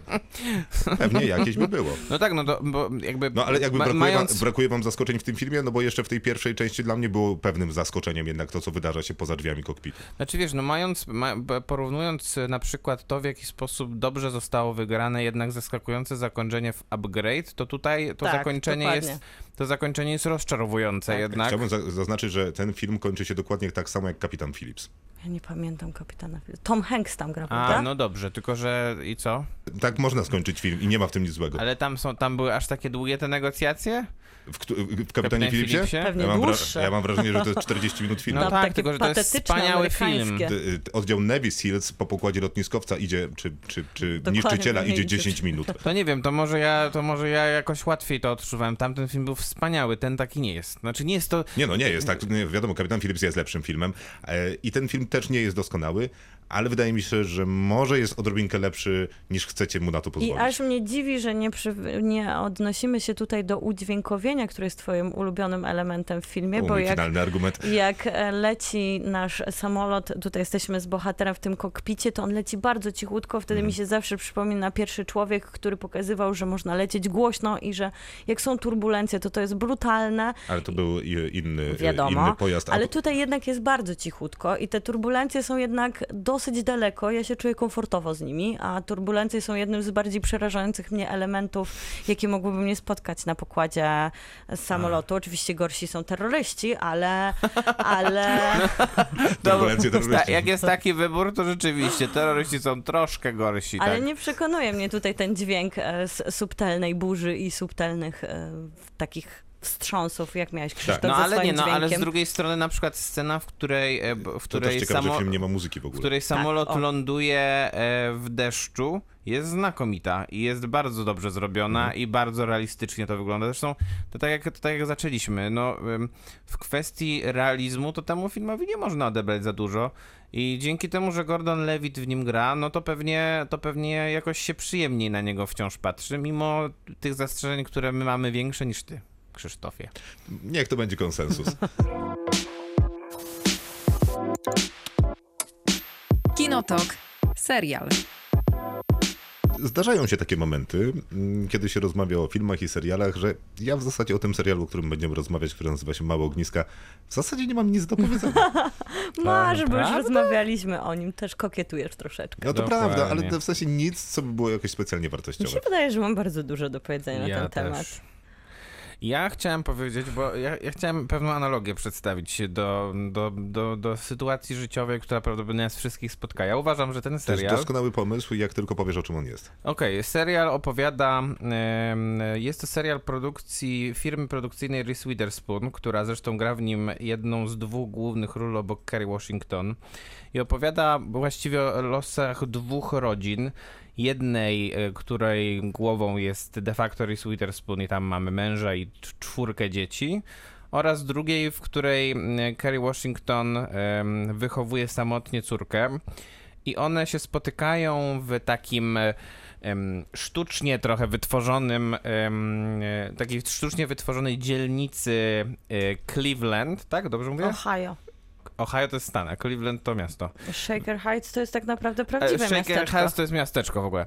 Pewnie jakieś by było. No tak, no to bo jakby. No ale jakby ma- brakuje, mając... wam, brakuje wam zaskoczeń w tym filmie, no bo jeszcze w tej pierwszej części dla mnie było pewnym zaskoczeniem jednak to, co wydarza się poza drzwiami kokpitu. Znaczy wiesz, no mając, ma, porównując e, na przykład to, w jaki sposób dobrze zostało wygrane jednak zaskakujące zakończenie w Upgrade, to tutaj to Tak, zakończenie dokładnie. jest to zakończenie jest rozczarowujące Tak. jednak. Chciałbym za- zaznaczyć, że ten film kończy się dokładnie tak samo jak Kapitan Phillips. Ja nie pamiętam kapitana. Tom Hanks tam gra, A, prawda? no dobrze, tylko że i co? tak można skończyć film i nie ma w tym nic złego. Ale tam są, tam były aż takie długie te negocjacje? W, w Kapitanie Philipsie? Philipsie? Pewnie Ja mam, dłuższe. ja mam wrażenie, że to jest 40 minut filmu. No No, tak, takie tylko że to jest wspaniały film. y, Oddział Navy Seals po pokładzie lotniskowca idzie, czy, czy, czy Dokładnie niszczyciela mniej idzie więcej. 10 minut. To nie wiem, to może ja, to może ja jakoś łatwiej to odczuwałem. Tamten film był wspaniały, ten taki nie jest. Znaczy nie jest to... Nie no, nie jest tak. Wiadomo, Kapitan Phillips jest lepszym filmem e, i ten film też nie jest doskonały, ale wydaje mi się, że może jest odrobinkę lepszy niż chcecie mu na to I pozwolić. aż mnie dziwi, że nie, przy, nie odnosimy się tutaj do udźwiękowienia, które jest twoim ulubionym elementem w filmie, O, bo jak, argument. jak e, leci nasz samolot, tutaj jesteśmy z bohaterem w tym kokpicie, to on leci bardzo cichutko, wtedy Mhm. mi się zawsze przypomina pierwszy człowiek, który pokazywał, że można lecieć głośno i że jak są turbulencje, to to jest brutalne, Ale to był i- inny, Wiadomo, inny pojazd. Ale tutaj jednak jest bardzo cichutko i te turbulencje są jednak dosyć daleko. Ja się czuję komfortowo z nimi, a turbulencje są jednym z bardziej przerażających mnie elementów, jakie mogłyby mnie spotkać na pokładzie samolotu. Oczywiście gorsi są terroryści, ale, ale Turbulencje Ta, terrorystów. jak jest taki wybór, to rzeczywiście terroryści są troszkę gorsi. Ale tak? nie przekonuje mnie tutaj ten dźwięk e, z subtelnej burzy i subtelnych e, takich wstrząsów, jak miałeś Krzysztof No ze ale nie, no ale z dźwiękiem. drugiej strony na przykład scena, w której, w której, ciekawe, samo, że film nie ma muzyki w której samolot o. ląduje e, w deszczu, jest znakomita i jest bardzo dobrze zrobiona Mhm. i bardzo realistycznie to wygląda. Zresztą to tak jak, to tak jak zaczęliśmy, no w kwestii realizmu to temu filmowi nie można odebrać za dużo i dzięki temu, że Gordon Levitt w nim gra, no to pewnie, to pewnie jakoś się przyjemniej na niego wciąż patrzy, mimo tych zastrzeżeń, które my mamy większe niż ty. Krzysztofie. Niech to będzie konsensus. Kinotok. Serial. Zdarzają się takie momenty, mm, kiedy się rozmawia o filmach i serialach, że ja w zasadzie o tym serialu, o którym będziemy rozmawiać, który nazywa się Małe Ogniska, w zasadzie nie mam nic do powiedzenia. Masz, bo już rozmawialiśmy o nim, też kokietujesz troszeczkę. No to Dokładnie. prawda, ale to w sensie nic, co by było jakoś specjalnie Mi się wartościowe. wydaje, że mam bardzo dużo do powiedzenia na ten temat. Ja chciałem powiedzieć, bo ja, ja chciałem pewną analogię przedstawić do, do, do, do sytuacji życiowej, która prawdopodobnie nas wszystkich spotka. Ja uważam, że ten To jest serial... doskonały pomysł, jak tylko powiesz, o czym on jest. Okej, serial opowiada. jest to serial produkcji firmy produkcyjnej Reese Witherspoon, która zresztą gra w nim jedną z dwóch głównych ról obok Kerry Washington. I opowiada właściwie o losach dwóch rodzin. Jednej, e, której głową jest de facto Reese Witherspoon, i tam mamy męża i cz- czwórkę dzieci. Oraz drugiej, w której Kerry Washington wychowuje samotnie córkę. I one się spotykają w takim sztucznie trochę wytworzonym, e, takiej sztucznie wytworzonej dzielnicy e, Cleveland, tak? Dobrze mówię? Ohio. Ohio to jest stan, a Cleveland to miasto. Shaker Heights to jest tak naprawdę E, prawdziwe Shaker miasteczko. Heights to jest miasteczko w ogóle,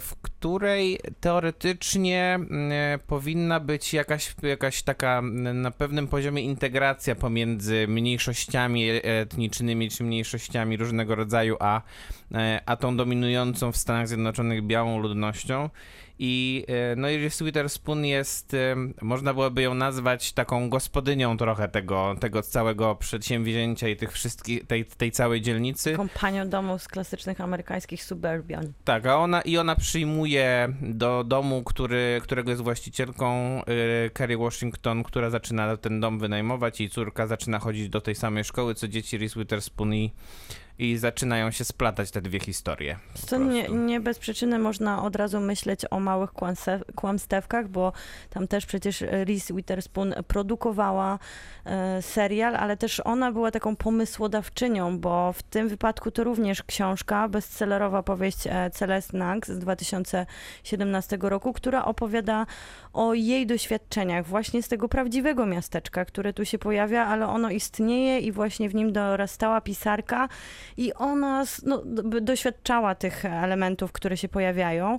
w której teoretycznie mm, powinna być jakaś, jakaś taka mm, na pewnym poziomie integracja pomiędzy mniejszościami etnicznymi czy mniejszościami różnego rodzaju, a, e, a tą dominującą w Stanach Zjednoczonych białą ludnością. I e, no i Reese Witherspoon jest, e, można byłoby ją nazwać taką gospodynią trochę tego, tego całego przedsięwzięcia i tych wszystkich, tej, tej całej dzielnicy. Kompanią domu z klasycznych amerykańskich suburbian. Tak, a ona i ona przyjmuje do domu, który, którego jest właścicielką y, Kerry Washington, która zaczyna ten dom wynajmować i córka zaczyna chodzić do tej samej szkoły, co dzieci Reese Witherspoon i, i zaczynają się splatać te dwie historie. To nie, nie bez przyczyny można od razu myśleć o małych kłamstewkach, bo tam też przecież Reese Witherspoon produkowała e, serial, ale też ona była taką pomysłodawczynią, bo w tym wypadku to również książka, bestsellerowa powieść e, Celeste Knox z 2017 roku, która opowiada o jej doświadczeniach właśnie z tego prawdziwego miasteczka, które tu się pojawia, ale ono istnieje i właśnie w nim dorastała pisarka i ona no, doświadczała tych elementów, które się pojawiają.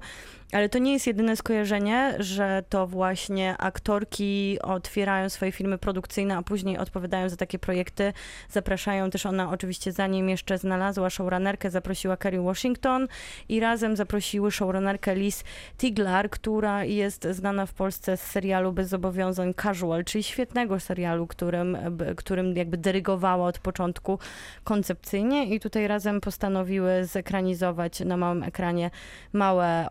Ale to nie jest jedyne skojarzenie, że to właśnie aktorki otwierają swoje filmy produkcyjne, a później odpowiadają za takie projekty. Zapraszają też ona oczywiście zanim jeszcze znalazła showrunnerkę, zaprosiła Kerry Washington i razem zaprosiły showrunnerkę Liz Tiglar, która jest znana w Polsce z serialu Bez zobowiązań Casual, czyli świetnego serialu, którym, którym jakby dyrygowała od początku koncepcyjnie i tutaj razem postanowiły zekranizować na małym ekranie małe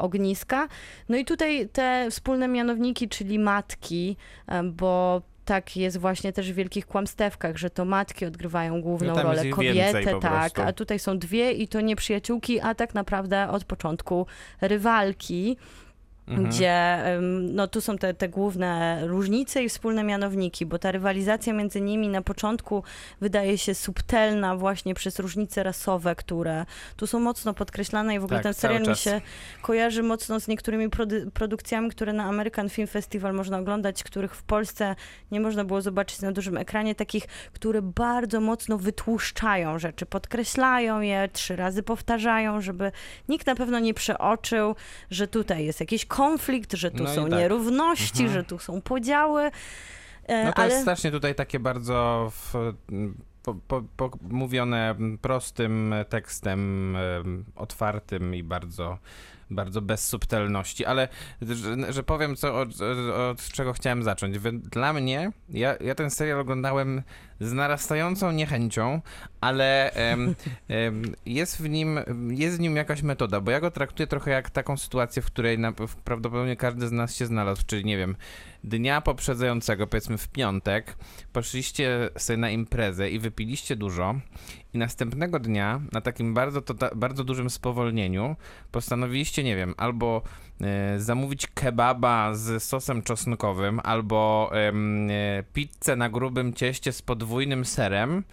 ogniska. No i tutaj te wspólne mianowniki, czyli matki, em, bo tak jest właśnie też w Wielkich Kłamstewkach, że to matki odgrywają główną No rolę, po tak, prostu. a tutaj są dwie i to nie przyjaciółki, a tak naprawdę od początku rywalki. Mhm. Gdzie no, tu są te, te główne różnice i wspólne mianowniki, bo ta rywalizacja między nimi na początku wydaje się subtelna właśnie przez różnice rasowe, które tu są mocno podkreślane i w ogóle Tak, ten serial mi się kojarzy mocno z niektórymi produ- produkcjami, które na American Film Festival można oglądać, których w Polsce nie można było zobaczyć na dużym ekranie, takich, które bardzo mocno wytłuszczają rzeczy, podkreślają je, trzy razy powtarzają, żeby nikt na pewno nie przeoczył, że tutaj jest jakiś konflikt, że tu No są tak. nierówności, Mhm. że tu są podziały. E, No to ale jest strasznie tutaj takie bardzo w, po, po, po, mówione prostym tekstem, em, otwartym i bardzo, bardzo bez subtelności, ale że, że powiem, co, od, od czego chciałem zacząć. Dla mnie, ja, ja ten serial oglądałem z narastającą niechęcią, ale em, em, jest w nim jest w nim jakaś metoda, bo ja go traktuję trochę jak taką sytuację, w której na, w- prawdopodobnie każdy z nas się znalazł, czyli nie wiem, dnia poprzedzającego, powiedzmy w piątek, poszliście sobie na imprezę i wypiliście dużo i następnego dnia na takim bardzo, tota, bardzo dużym spowolnieniu postanowiliście, nie wiem, albo zamówić kebaba z sosem czosnkowym, albo e, pizzę na grubym cieście z podwójnym serem.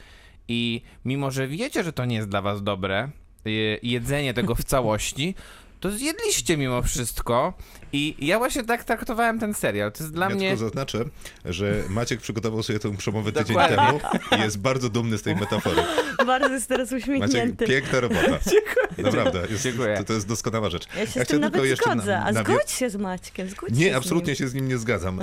I mimo, że wiecie, że to nie jest dla was dobre, e, jedzenie tego w całości, to zjedliście mimo wszystko i ja właśnie tak traktowałem ten serial. To jest dla ja mnie... tylko zaznaczę, że Maciek przygotował sobie tę przemowę tydzień Dokładnie. temu i jest bardzo dumny z tej metafory. bardzo jest teraz Maciek, uśmiechnięty. piękna robota. Naprawdę, jest, Dziękuję. To, to jest doskonała rzecz. Ja się z chciałem tym nawet zgodzę. na- A nawią- zgodź się z Maćkiem, się Nie, z absolutnie nim. się z nim nie zgadzam.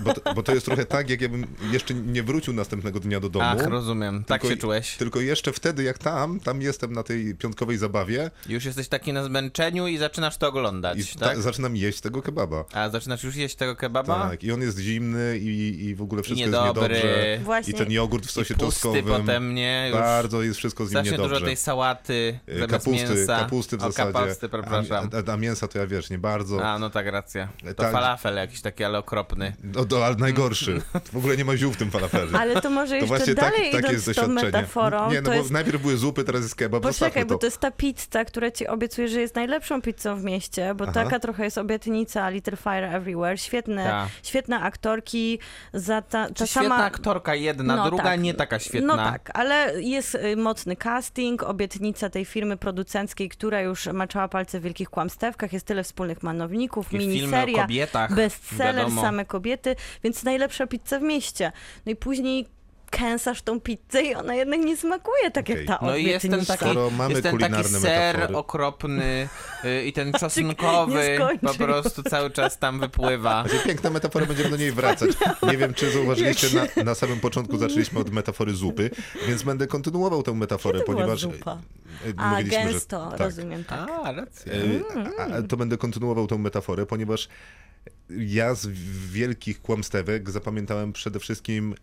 Bo to, bo to jest trochę tak, jak jakbym jeszcze nie wrócił następnego dnia do domu. Ach, rozumiem. Tak Tylko- się czułeś. Tylko jeszcze wtedy, jak tam, tam jestem na tej piątkowej zabawie Już jesteś taki na zmęczeniu i zaczynasz to oglądać, i tak? ta, zaczynam jeść tego kebaba. A zaczynasz już jeść tego kebaba? Tak, i on jest zimny i, i w ogóle wszystko jest niedobry. niedobrze. Właśnie. I ten jogurt w sosie I pusty czosnkowym. potem, nie? Już Bardzo jest wszystko z nim niedobrze. dużo tej sałaty E, zamiast kapusty, mięsa. kapusty w o, zasadzie. kapusty, przepraszam. A, a, a mięsa to ja wiesz, nie bardzo. A, no tak, racja. To Tak. falafel jakiś taki, ale okropny. No, to, ale najgorszy. W ogóle nie ma ziół w tym falafelu. Ale to może To jeszcze właśnie tak, dalej takie idąc jest z tą doświadczenie. metaforą, Nie, no to bo jest... najpierw były zupy, teraz jest kebab, Poczekaj, bo to. to jest ta pizza, która ci obiecuje, że jest najlepszą pizzą w mieście, bo Aha. taka trochę jest obietnica Little Fire Everywhere. Świetne, Ta. świetne aktorki, za ta, ta Czy świetna sama... aktorka jedna, No druga tak. nie taka świetna. No tak, ale jest y, mocny casting, obietnica tej firmy producenckiej, która już maczała palce w wielkich kłamstewkach, jest tyle wspólnych manowników, o miniseria, kobietach, bestseller, wiadomo. same kobiety, więc najlepsza pizza w mieście. No i później kęsasz tą pizzę i ona jednak nie smakuje tak Okej. jak ta No i jest ten taki, Skoro mamy jest ten taki kulinarne ser metafory. okropny y, i ten nie czosnkowy po prostu cały czas tam wypływa. Znaczy, piękna metafora, będziemy do niej wracać. Nie wiem, czy zauważyliście, na, na samym początku zaczęliśmy od metafory zupy, więc będę kontynuował tę metaforę, to była ponieważ... zupa? e, A, mówiliśmy, że- gęsto, tak. rozumiem, tak. A, racja. E, a- a To będę kontynuował tą metaforę, ponieważ ja z wielkich kłamstewek zapamiętałem przede wszystkim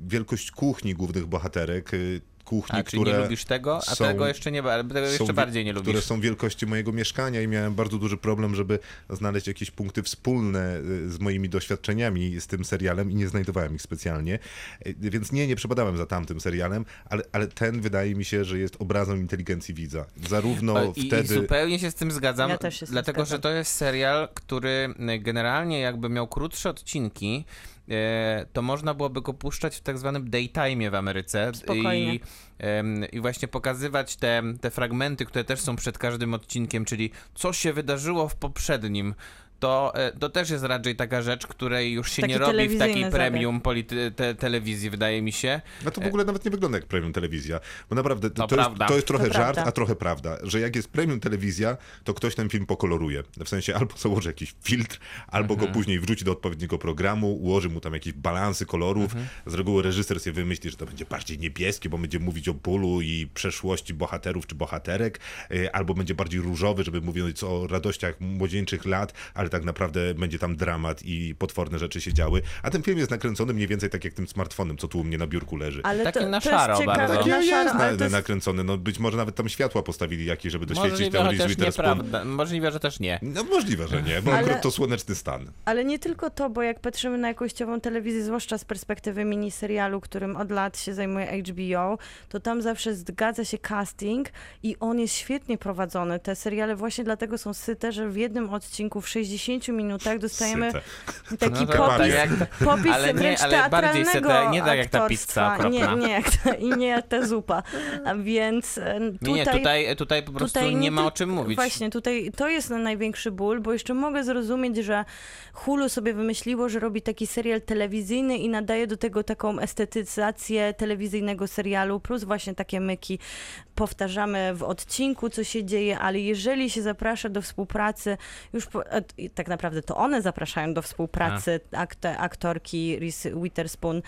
wielkość kuchni głównych bohaterek, e, kuchni, A, które nie lubisz tego? A są- tego jeszcze nie, ale tego są jeszcze wi- bardziej nie które lubisz. są wielkości mojego mieszkania i miałem bardzo duży problem, żeby znaleźć jakieś punkty wspólne y, z moimi doświadczeniami z tym serialem i nie znajdowałem ich specjalnie. Y, Więc nie, nie przepadałem za tamtym serialem, ale, ale ten wydaje mi się, że jest obrazem inteligencji widza. Zarówno I, wtedy... I zupełnie się z tym zgadzam, Ja też się dlatego zgadzam. że to jest serial, który y, generalnie jakby miał krótsze odcinki, to można byłoby go puszczać w tak zwanym daytime w Ameryce Spokojnie. i, i właśnie pokazywać te, te fragmenty, które też są przed każdym odcinkiem, czyli co się wydarzyło w poprzednim. To, e, to też jest raczej taka rzecz, której już się Taki nie robi w takiej premium polity- te, telewizji, wydaje mi się. No to w ogóle nawet nie wygląda jak premium telewizja, bo naprawdę to, No to, jest, to jest trochę To żart, prawda. a trochę prawda, że jak jest premium telewizja, to ktoś ten film pokoloruje. W sensie albo założy jakiś filtr, albo Mhm. go później wrzuci do odpowiedniego programu, ułoży mu tam jakieś balansy kolorów. Mhm. Z reguły reżyser sobie wymyśli, że to będzie bardziej niebieskie, bo będzie mówić o bólu i przeszłości bohaterów czy bohaterek, y, albo będzie bardziej różowy, żeby mówić o radościach młodzieńczych lat, ale tak naprawdę będzie tam dramat i potworne rzeczy się działy. A ten film jest nakręcony mniej więcej tak jak tym smartfonem, co tu u mnie na biurku leży. Ale Taki to, na to szaro bardzo. Taki na jest szaro, na, ale to jest nakręcony, no być może nawet tam światła postawili jakieś, żeby doświecić że Reese Witherspoon. Możliwe, że też nie. No możliwe, że nie, bo Ale- akurat to słoneczny stan. Ale nie tylko to, bo jak patrzymy na jakościową telewizję, zwłaszcza z perspektywy miniserialu, którym od lat się zajmuje HBO, to tam zawsze zgadza się casting i on jest świetnie prowadzony. Te seriale właśnie dlatego są syte, że w jednym odcinku w 60 minutach dostajemy Syte. taki No to popis, tak jak, popis ale nie- wręcz ale bardziej teatralnego syte, nie tak jak ta pizza nie, okropna. nie jak ta, I nie jak ta zupa. A więc e, tutaj... nie, tutaj, tutaj po prostu Tutaj nie ma o czym mówić. Właśnie, tutaj to jest największy ból, bo jeszcze mogę zrozumieć, że Hulu sobie wymyśliło, że robi taki serial telewizyjny i nadaje do tego taką estetyzację telewizyjnego serialu, plus właśnie takie myki. Powtarzamy w odcinku, co się dzieje, ale jeżeli się zaprasza do współpracy, już po, i tak naprawdę to one zapraszają do współpracy akte, aktorki Reese Witherspoon,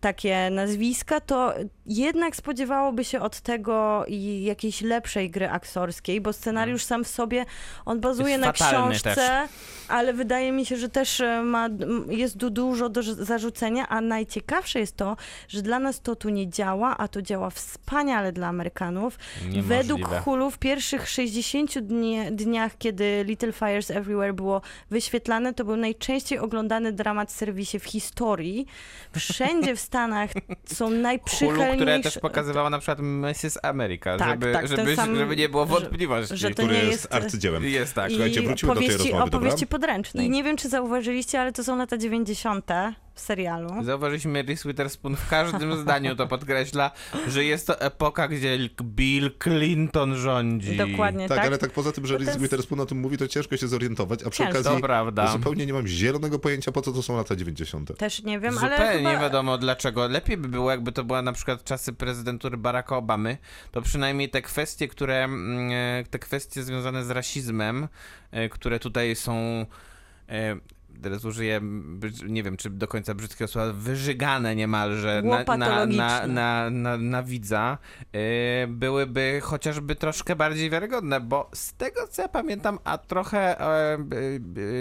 takie nazwiska, to jednak spodziewałoby się od tego jakiejś lepszej gry aktorskiej, bo scenariusz sam w sobie, on bazuje Mhm. Jest na książce, też. ale wydaje mi się, że też e, ma, jest dużo do zarzucenia, a najciekawsze jest to, że dla nas to tu nie działa, a to działa wspaniale dla Amerykanów. Według Niemożliwe. Hulu w pierwszych 60 dni, dniach, kiedy Little Fires Everywhere było wyświetlane, to był najczęściej oglądany dramat w serwisie w historii. Wszędzie w Stanach są Hulu, najprzychylniejsze... które też pokazywało na przykład Mrs. America, Tak, żeby, tak, żeby, sam- żeby nie było że- wątpliwości. że to Który nie jest, jest- arcydziełem. Jest tak. I Słuchajcie, wróćmy do tej opowieści, rozmowy, dobra? opowieści podręcznej. I nie wiem, czy zauważyliście, ale to są lata 90. w serialu. Zauważyliśmy Reese Witherspoon w każdym zdaniu to podkreśla, że jest to epoka, gdzie Bill Clinton rządzi. Dokładnie Tak, tak. ale tak poza tym, że To Reese jest- Witherspoon o tym mówi, to ciężko się zorientować, a przy Ciężko. okazji To prawda. zupełnie nie mam zielonego pojęcia, po co to są lata 90. Też nie wiem, ale Zupełnie chyba... nie wiadomo dlaczego. Lepiej by było, jakby to była na przykład czasy prezydentury Baracka Obamy, to przynajmniej te kwestie, które, mm, e, te kwestie związane z rasizmem, e, które tutaj są, e, teraz użyję, nie wiem czy do końca brzydkiego słowa, wyżygane niemalże na, na, na, na, na, na widza, e, byłyby chociażby troszkę bardziej wiarygodne, bo z tego co ja pamiętam, a trochę e,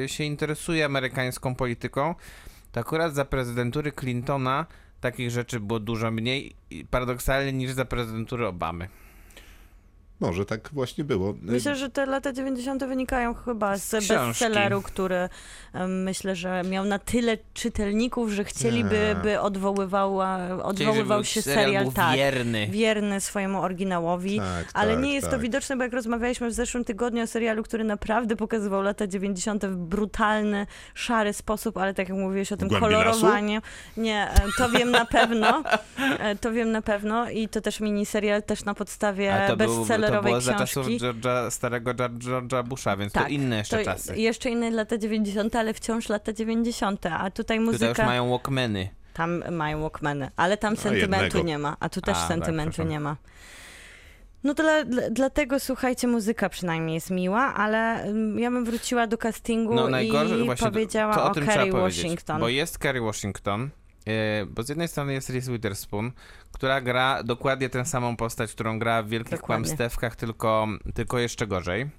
e, się interesuję amerykańską polityką, to akurat za prezydentury Clintona takich rzeczy było dużo mniej paradoksalnie niż za prezydentury Obamy. Może tak właśnie było. Myślę, że te lata 90. wynikają chyba z, książki. bestselleru, który myślę, że miał na tyle czytelników, że chcieliby, Tak. by odwoływała, odwoływał żeby się serial serial, był tak, wierny. wierny swojemu oryginałowi. Tak, Ale tak, nie jest to tak. widoczne, bo jak rozmawialiśmy w zeszłym tygodniu o serialu, który naprawdę pokazywał lata 90. w brutalny, szary sposób, ale tak jak mówiłeś o tym głębi lasu? kolorowaniu. Nie, e, to wiem na pewno. E, To wiem na pewno i to też miniserial też na podstawie A to, był, to było za czasów starego George'a Busha, więc to Tak, inne jeszcze to czasy. Jeszcze inne lata 90., ale wciąż lata 90., a tutaj muzyka... Tutaj już mają Walkmany. Tam mają Walkmany, ale tam sentymentu jednego. nie ma, a tu też A, tak, sentymentu przepraszam. nie ma. No to dla, dla, dlatego, słuchajcie, muzyka przynajmniej jest miła, ale mm, ja bym wróciła do castingu No i właśnie to- powiedziała to, o, o, Kerry Washington. Bo jest Kerry Washington, bo z jednej strony jest Reese Witherspoon, która gra dokładnie tę samą postać, którą gra w Wielkich Dokładnie. Kłamstewkach, tylko, tylko jeszcze gorzej.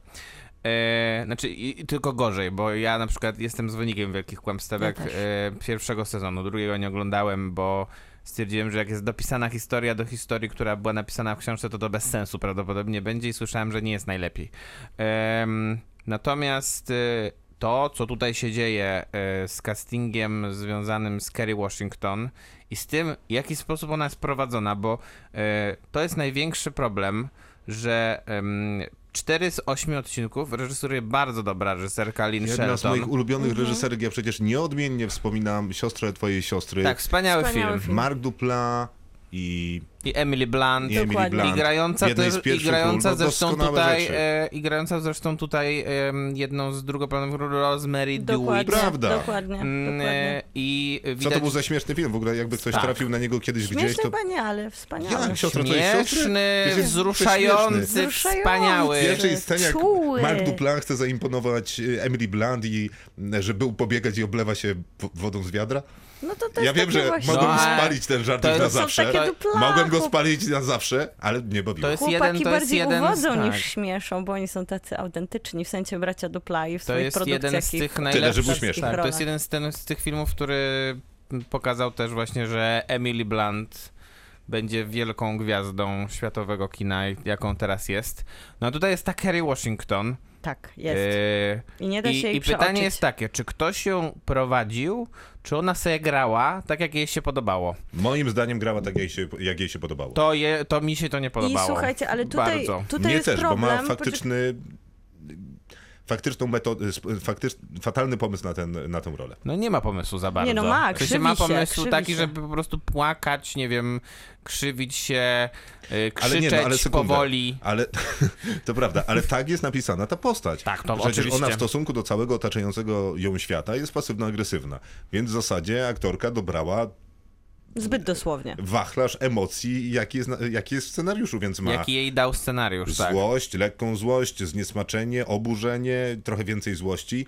E, znaczy, i, tylko gorzej, bo ja na przykład jestem zwolennikiem Wielkich Kłamstewek Ja e, pierwszego sezonu, drugiego nie oglądałem, bo stwierdziłem, że jak jest dopisana historia do historii, która była napisana w książce, to to bez sensu prawdopodobnie będzie i słyszałem, że nie jest najlepiej. Em, natomiast e, to, co tutaj się dzieje e, z castingiem związanym z Kerry Washington i z tym, w jaki sposób ona jest prowadzona, bo e, to jest największy problem, że cztery z ośmiu odcinków reżyseruje bardzo dobra reżyserka Lynn Jedna z Shelton. moich ulubionych Mhm. reżyserek, ja przecież nieodmiennie wspominam siostrę twojej siostry, Tak, wspaniały, Wspaniały film. film. Mark Dupla i I Emily Blunt. i Emily Dokładnie. Blunt. I grająca, też, i grająca zresztą tutaj, e, i grająca zresztą tutaj em, jedną z drugoplanowych ról Rosemary Dokładnie, DeWitt. Prawda. dokładnie, Mm, dokładnie. e, I Co widać to był za śmieszny film w ogóle? Jakby ktoś Tak. trafił na niego kiedyś gdzieś, Śmieszny to... chyba nie, ale wspaniały. Jak? To siostry? śmieszny, Przecież jest wzruszający, Wzruszający. wspaniały. W pierwszej scenie, jak Czuły. Mark Duplan chce zaimponować e, Emily Blunt i że był pobiegać i oblewa się wodą z wiadra. No to, to Ja jest wiem, że właśnie... mogłem No, spalić ten żart to na zawsze. takie go spalić na zawsze, ale nie bawiło. To jest Chłopaki jeden, to jest bardziej jeden, uwodzą tak. niż śmieszą, bo oni są tacy autentyczni, w sensie bracia Duplai w To swoich jest produkcjach jeden z tych najlepszych. tak, to jest rolach. jeden z, ten, z tych filmów, który pokazał też właśnie, że Emily Blunt będzie wielką gwiazdą światowego kina, jaką teraz jest. No a tutaj jest ta Kerry Washington. Tak, jest. E, I nie da się I, jej I pytanie przeoczyć. jest takie, czy ktoś ją prowadził, czy ona sobie grała tak, jak jej się podobało? Moim zdaniem grała tak, jak jej się, jak jej się podobało. To, je, to mi się to nie podobało. I słuchajcie, ale tutaj, Bardzo. tutaj Mnie jest też, problem. bo ma poczek- faktyczny... Faktyczną metodę, faktycz, fatalny pomysł na, ten, na tę rolę. No nie ma pomysłu za bardzo. Nie, no ma, krzywi ma się, pomysł krzywi taki, się. żeby po prostu płakać, nie wiem, krzywić się, y, Ale krzyczeć nie, no, ale sekundę. powoli. Ale to prawda, ale tak jest napisana ta postać. Tak, to Przecież oczywiście. ona w stosunku do całego otaczającego ją świata jest pasywno-agresywna. Więc w zasadzie aktorka dobrała Zbyt dosłownie. wachlarz emocji, jaki jest, jaki jest w scenariuszu, więc ma Jaki jej dał scenariusz, tak. złość, lekką złość, zniesmaczenie, oburzenie, trochę więcej złości.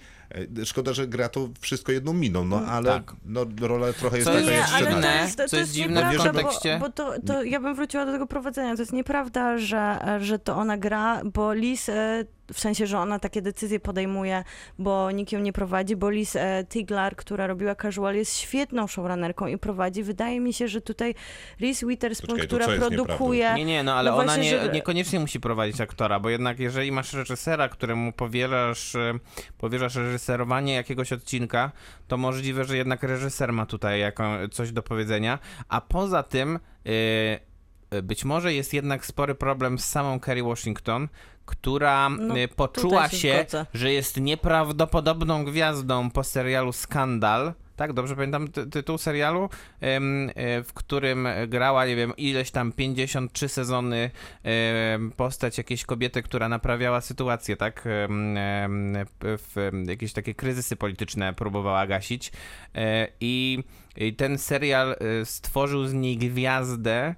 E, Szkoda, że gra to wszystko jedną miną, no ale tak. no, rola trochę jest Co taka jest jak dziwne, to jest, to, co to jest jest dziwne w nieprawda, kontekście- Bo, bo to, to ja bym wróciła do tego prowadzenia. To jest nieprawda, że, że to ona gra, bo Liz, e, w sensie, że ona takie decyzje podejmuje, bo nikt ją nie prowadzi, bo Liz e, Tiglar, która robiła Casual, jest świetną showrunnerką i prowadzi. Wydaje mi się, że tutaj Reese Witherspoon, Poczekaj, która produkuje... Nie, nie, no ale No ona właśnie, nie, żeby- niekoniecznie musi prowadzić aktora, bo jednak jeżeli masz reżysera, któremu powierasz, e, powierzasz reżyserowanie jakiegoś odcinka, to możliwe, że jednak reżyser ma tutaj jako, coś do powiedzenia, a poza tym e, być może jest jednak spory problem z samą Kerry Washington, która No, e, poczuła się się, że jest nieprawdopodobną gwiazdą po serialu Skandal. Tak, dobrze pamiętam ty tytuł serialu, e, w którym grała, nie wiem, ileś tam 53 sezony postać jakiejś kobiety, która naprawiała sytuację, tak? W, jakieś takie kryzysy polityczne próbowała gasić. E, I, ten serial stworzył z niej gwiazdę,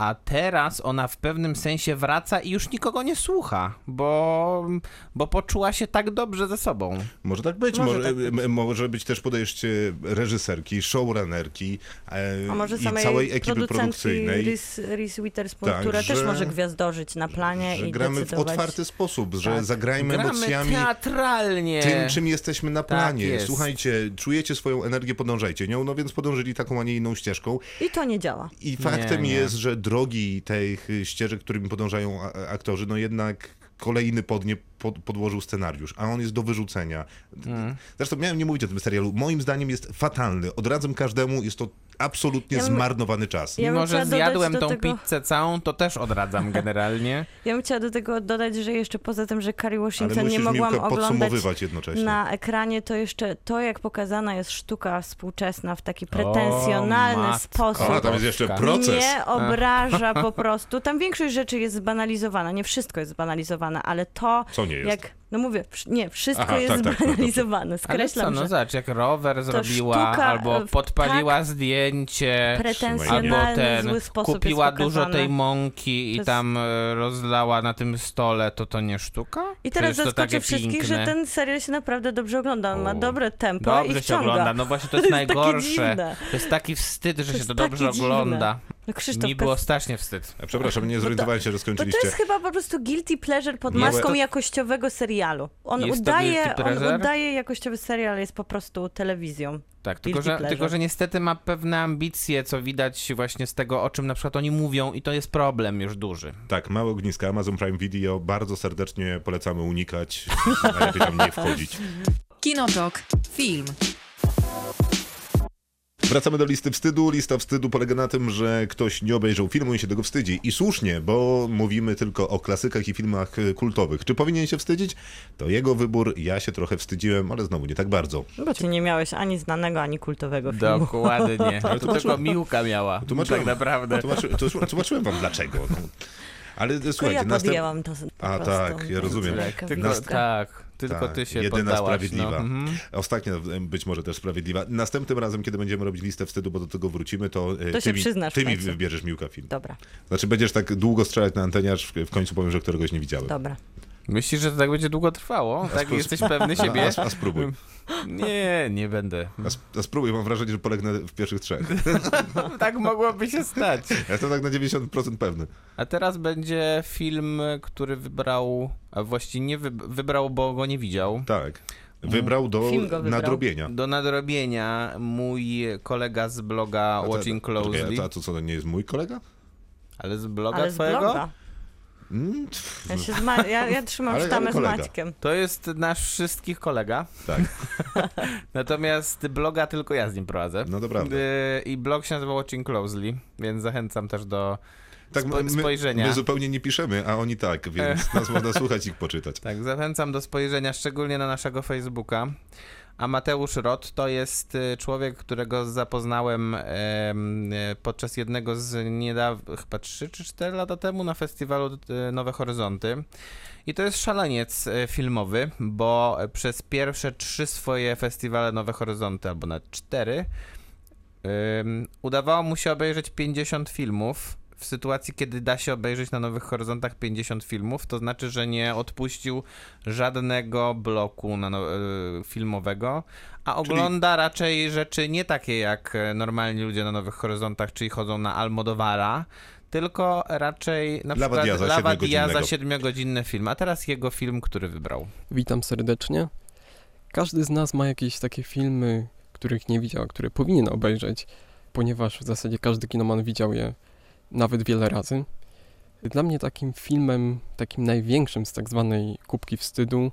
a teraz ona w pewnym sensie wraca i już nikogo nie słucha, bo, bo poczuła się tak dobrze ze sobą. Może tak być, Może może, tak być. może być też podejście reżyserki, showrunnerki e, A może i samej całej ekipy produkcyjnej. Reese, Reese Witherspoon, Tak, która też że- może gwiazdorzyć na planie Że i gramy w decydować. otwarty sposób, że Tak. zagrajmy Gramy emocjami teatralnie. tym, czym jesteśmy na planie. jest. Słuchajcie, czujecie swoją energię, podążajcie nią, no więc podążyli taką, a nie inną ścieżką. I to nie działa. I faktem nie. jest, że drogi tych ścieżek, którymi podążają aktorzy, no jednak kolejny podnie pod, podłożył scenariusz, a on jest do wyrzucenia. Mm. Zresztą miałem nie mówić o tym serialu. Moim zdaniem jest fatalny. Odradzam każdemu, jest to absolutnie Ja bym- zmarnowany czas. Ja Mimo, że zjadłem tą tego- pizzę całą, to też odradzam generalnie. Ja bym chciała do tego dodać, że jeszcze poza tym, że Carrie Washington nie mogłam Miłka oglądać podsumowywać jednocześnie. na ekranie, to jeszcze to, jak pokazana jest sztuka współczesna w taki O, pretensjonalny matko. sposób. A, tam jest jeszcze proces. Nie obraża po prostu. Tam większość rzeczy jest zbanalizowana. Nie wszystko jest zbanalizowane, ale to, Co nie jest? jak. No mówię, nie, wszystko Aha, jest tak, tak, zbanalizowane. Ale co, Skreślam, no że zobacz, jak rower zrobiła, sztuka, albo e, podpaliła zdjęcie, albo ten, zły sposób kupiła jest dużo tej mąki i jest- tam e, rozlała na tym stole, to to nie sztuka? I teraz zaskoczę wszystkich, piękne. że ten serial się naprawdę dobrze ogląda. On ma dobre tempo i Dobrze się wciąga. ogląda, no właśnie to jest To jest najgorsze. To jest taki wstyd, że To się to dobrze dziwne. ogląda. No Krzysztof, Mi było strasznie wstyd. A Przepraszam, nie to- zorientowałem się, że Bo to skończyliście. jest chyba po prostu guilty pleasure pod Nie, maską to- jakościowego serialu. On Jest to udaje, guilty on pleasure? udaje jakościowy serial, jest po prostu telewizją. Tak, tylko Guilty że, pleasure. tylko że niestety ma pewne ambicje, co widać właśnie z tego, o czym na przykład oni mówią i to jest problem już duży. Tak, małe ogniska, Amazon Prime Video, bardzo serdecznie polecamy unikać, najlepiej tam nie wchodzić. Kinotok. Film. Wracamy do listy wstydu. Lista wstydu polega na tym, że ktoś nie obejrzał filmu i się tego wstydzi. I słusznie, bo mówimy tylko o klasykach i filmach kultowych. Czy powinien się wstydzić? To jego wybór. Ja się trochę wstydziłem, ale znowu nie tak bardzo. Bo ty nie miałeś ani znanego, ani kultowego filmu. Dokładnie. Ale Tu tłumaczyłem- tylko Miłka miała. Tłumaczyłem, Tak naprawdę. Tłumaczy, to, tłumaczyłem wam dlaczego. No. Ale To słuchajcie, ja następ... podjęłam to po A, tak, ja rozumiem. Tylko, tak, tylko Tak, ty się jedyna poddałaś. sprawiedliwa. No. Mhm. Ostatnia y, być może też sprawiedliwa. Następnym razem, kiedy będziemy robić listę wstydu, bo do tego wrócimy, to, y, To ty, się mi, ty mi wybierzesz Miłka film. Dobra, Znaczy będziesz tak długo strzelać na antenie, aż w w końcu powiem, że któregoś nie widziałem. dobra. Myślisz, że to tak będzie długo trwało? Tak, spró- jesteś pewny siebie? A, a spróbuj. Nie, nie będę. A, sp- a spróbuj, mam wrażenie, że polegnę w pierwszych trzech. Tak mogłoby się stać. Ja jestem tak na 90% pewny. A teraz będzie film, który wybrał, a właściwie nie wy, wybrał, bo go nie widział. Tak. Wybrał do wybrał. nadrobienia. Do nadrobienia mój kolega z bloga A Watching Closely. A to co, to nie jest mój kolega? Ale z bloga Ale z twojego? bloga. Mm, Ja, się z Ma- ja, ja trzymam Ale- sztamę ale z. Maćkiem. To jest nasz wszystkich kolega. tak, Natomiast bloga tylko ja z nim prowadzę. no prawda. Y, I blog się nazywa Watching Closely, więc zachęcam też do Tak, spo- my, spojrzenia. my zupełnie nie piszemy, a oni tak, więc nas można słuchać i poczytać. Tak, zachęcam do spojrzenia szczególnie na naszego Facebooka. A Mateusz Rot to jest y, człowiek, którego zapoznałem em, e, podczas jednego z niedawnych, chyba 3 czy 4 lata temu na festiwalu y, Nowe Horyzonty. I to jest szaleniec e, filmowy, bo przez pierwsze trzy swoje festiwale Nowe Horyzonty, albo nawet cztery, udawało mu się obejrzeć 50 filmów. W sytuacji, kiedy da się obejrzeć na Nowych Horyzontach 50 filmów, to znaczy, że nie odpuścił żadnego bloku na no, y, filmowego, a ogląda raczej rzeczy nie takie jak e, normalni ludzie na Nowych Horyzontach, czyli chodzą na Almodovara, tylko raczej na Lava przykład Lava. Diaza, siedmiogodzinny film, a teraz jego film, który wybrał. Witam serdecznie. Każdy z nas ma jakieś takie filmy, których nie widział, które powinien obejrzeć, ponieważ w zasadzie każdy kinoman widział je nawet wiele razy. Dla mnie takim filmem, takim największym z tak zwanej kubki wstydu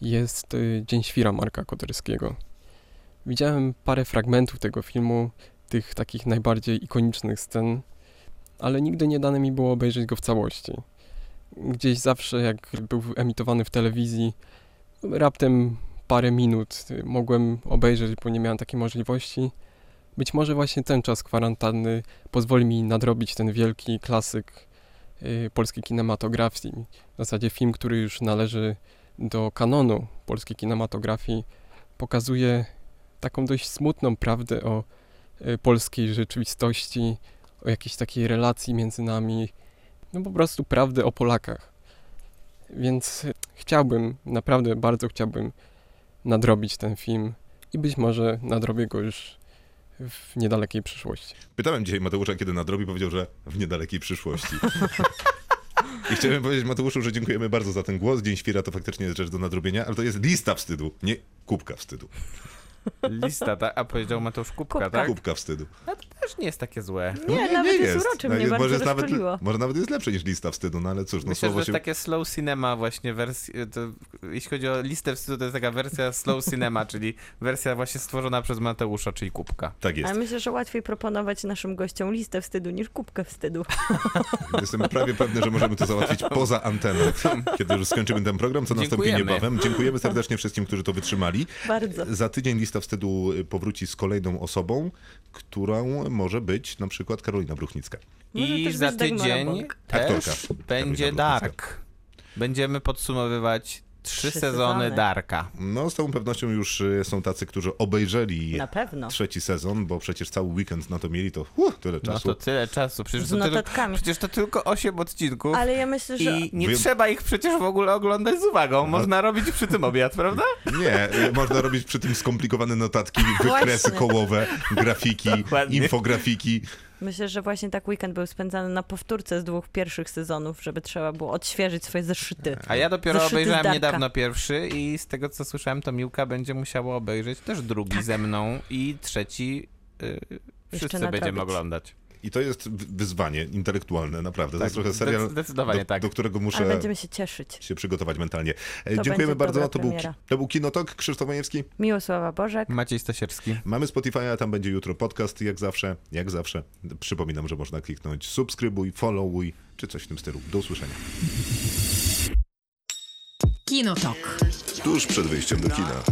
jest y, Dzień Świra Marka Koterskiego. Widziałem parę fragmentów tego filmu, tych takich najbardziej ikonicznych scen, ale nigdy nie dane mi było obejrzeć go w całości. Gdzieś zawsze, jak był emitowany w telewizji, raptem parę minut y, mogłem obejrzeć, bo nie miałem takiej możliwości. Być może właśnie ten czas kwarantanny pozwoli mi nadrobić ten wielki klasyk y, polskiej kinematografii. W zasadzie film, który już należy do kanonu polskiej kinematografii, pokazuje taką dość smutną prawdę o y, polskiej rzeczywistości, o jakiejś takiej relacji między nami, no po prostu prawdę o Polakach. Więc chciałbym, naprawdę bardzo chciałbym nadrobić ten film i być może nadrobię go już w niedalekiej przyszłości. Pytałem dzisiaj Mateusza, kiedy nadrobi, powiedział, że w niedalekiej przyszłości. I chciałem powiedzieć Mateuszu, że dziękujemy bardzo za ten głos. Dzień Świra to faktycznie jest rzecz do nadrobienia, ale to jest lista wstydu, nie kubka wstydu. Lista, tak? A powiedział Mateusz Kubka, Kubka. tak? Kubka wstydu. Też nie jest takie złe. Nie, nawet jest uroczy, mnie No, bardzo może, jest nawet, może nawet jest lepsze niż lista wstydu, no ale cóż, no Myślę, że słowo jest się... takie slow cinema właśnie wersji, to, jeśli chodzi o listę wstydu, to jest taka wersja slow cinema, czyli wersja właśnie stworzona przez Mateusza, czyli Kubka. Tak jest. Ale myślę, że łatwiej proponować naszym gościom listę wstydu niż kubkę wstydu. Jestem prawie pewny, że możemy to załatwić poza anteną, kiedy już skończymy ten program, co nastąpi Dziękujemy. niebawem. Dziękujemy serdecznie wszystkim, którzy to wytrzymali. Bardzo. Za tydzień lista wstydu powróci z kolejną osobą, którą może być na przykład Karolina Bruchnicka. I za tydzień też będzie Karolina Dark. Będziemy podsumowywać trzy, Trzy sezony sezony. Darka. No, z całą pewnością już y, są tacy, którzy obejrzeli Na pewno. trzeci sezon, bo przecież cały weekend na to mieli, to uh, tyle No czasu. to tyle czasu. Przecież Z to, tylko, notatkami. przecież to tylko 8 odcinków. Ale ja myślę, że I nie Wy- trzeba ich przecież w ogóle oglądać z uwagą. Można robić przy tym obiad, prawda? Nie, y, można robić przy tym skomplikowane notatki, wykresy Właśnie. kołowe, grafiki, Dokładnie. infografiki. Myślę, że właśnie tak weekend był spędzany na powtórce z dwóch pierwszych sezonów, żeby trzeba było odświeżyć swoje zeszyty. A ja dopiero Zeszyty obejrzałem Darka. niedawno pierwszy i z tego co słyszałem, to Miłka będzie musiała obejrzeć też drugi ze mną i trzeci y, wszyscy będziemy oglądać. I to jest wy- wyzwanie intelektualne, naprawdę. to Tak, jest trochę zdecy- serial, zdecydowanie do, tak. do którego muszę Ale będziemy się cieszyć. się przygotować mentalnie. E, To Dziękujemy bardzo. To był, to był Kinotok, Krzysztof Majewski. Miłosława Bożek. Maciej Stasierski. Mamy Spotify'a, tam będzie jutro podcast, jak zawsze, jak zawsze. Przypominam, że można kliknąć subskrybuj, followuj, czy coś w tym stylu. Do usłyszenia. Kinotok. Tuż przed wyjściem do kina.